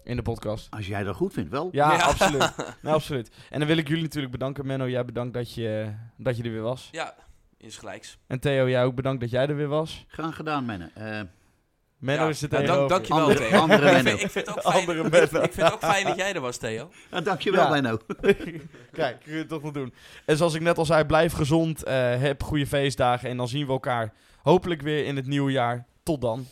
In de podcast. Als jij dat goed vindt, wel. Ja, Ja. absoluut. Nee, absoluut. En dan wil ik jullie natuurlijk bedanken. Menno, jij bedankt dat je, dat je er weer was. Ja, insgelijks. En Theo, jij ook bedankt dat jij er weer was. Graag gedaan, Menne. Eh, Menno Ja, is het dank, dankjewel, Andere- Theo. andere ik, Menno. vind, ik, vind het ook fijn, Andere ik, Menno. ik vind het ook fijn dat jij er was, Theo. nou, dankjewel, Ja. Menno. Kijk, kun je het toch nog doen. En zoals ik net al zei, blijf gezond. eh, heb goede feestdagen. En dan zien we elkaar hopelijk weer in het nieuwe jaar. Tot dan.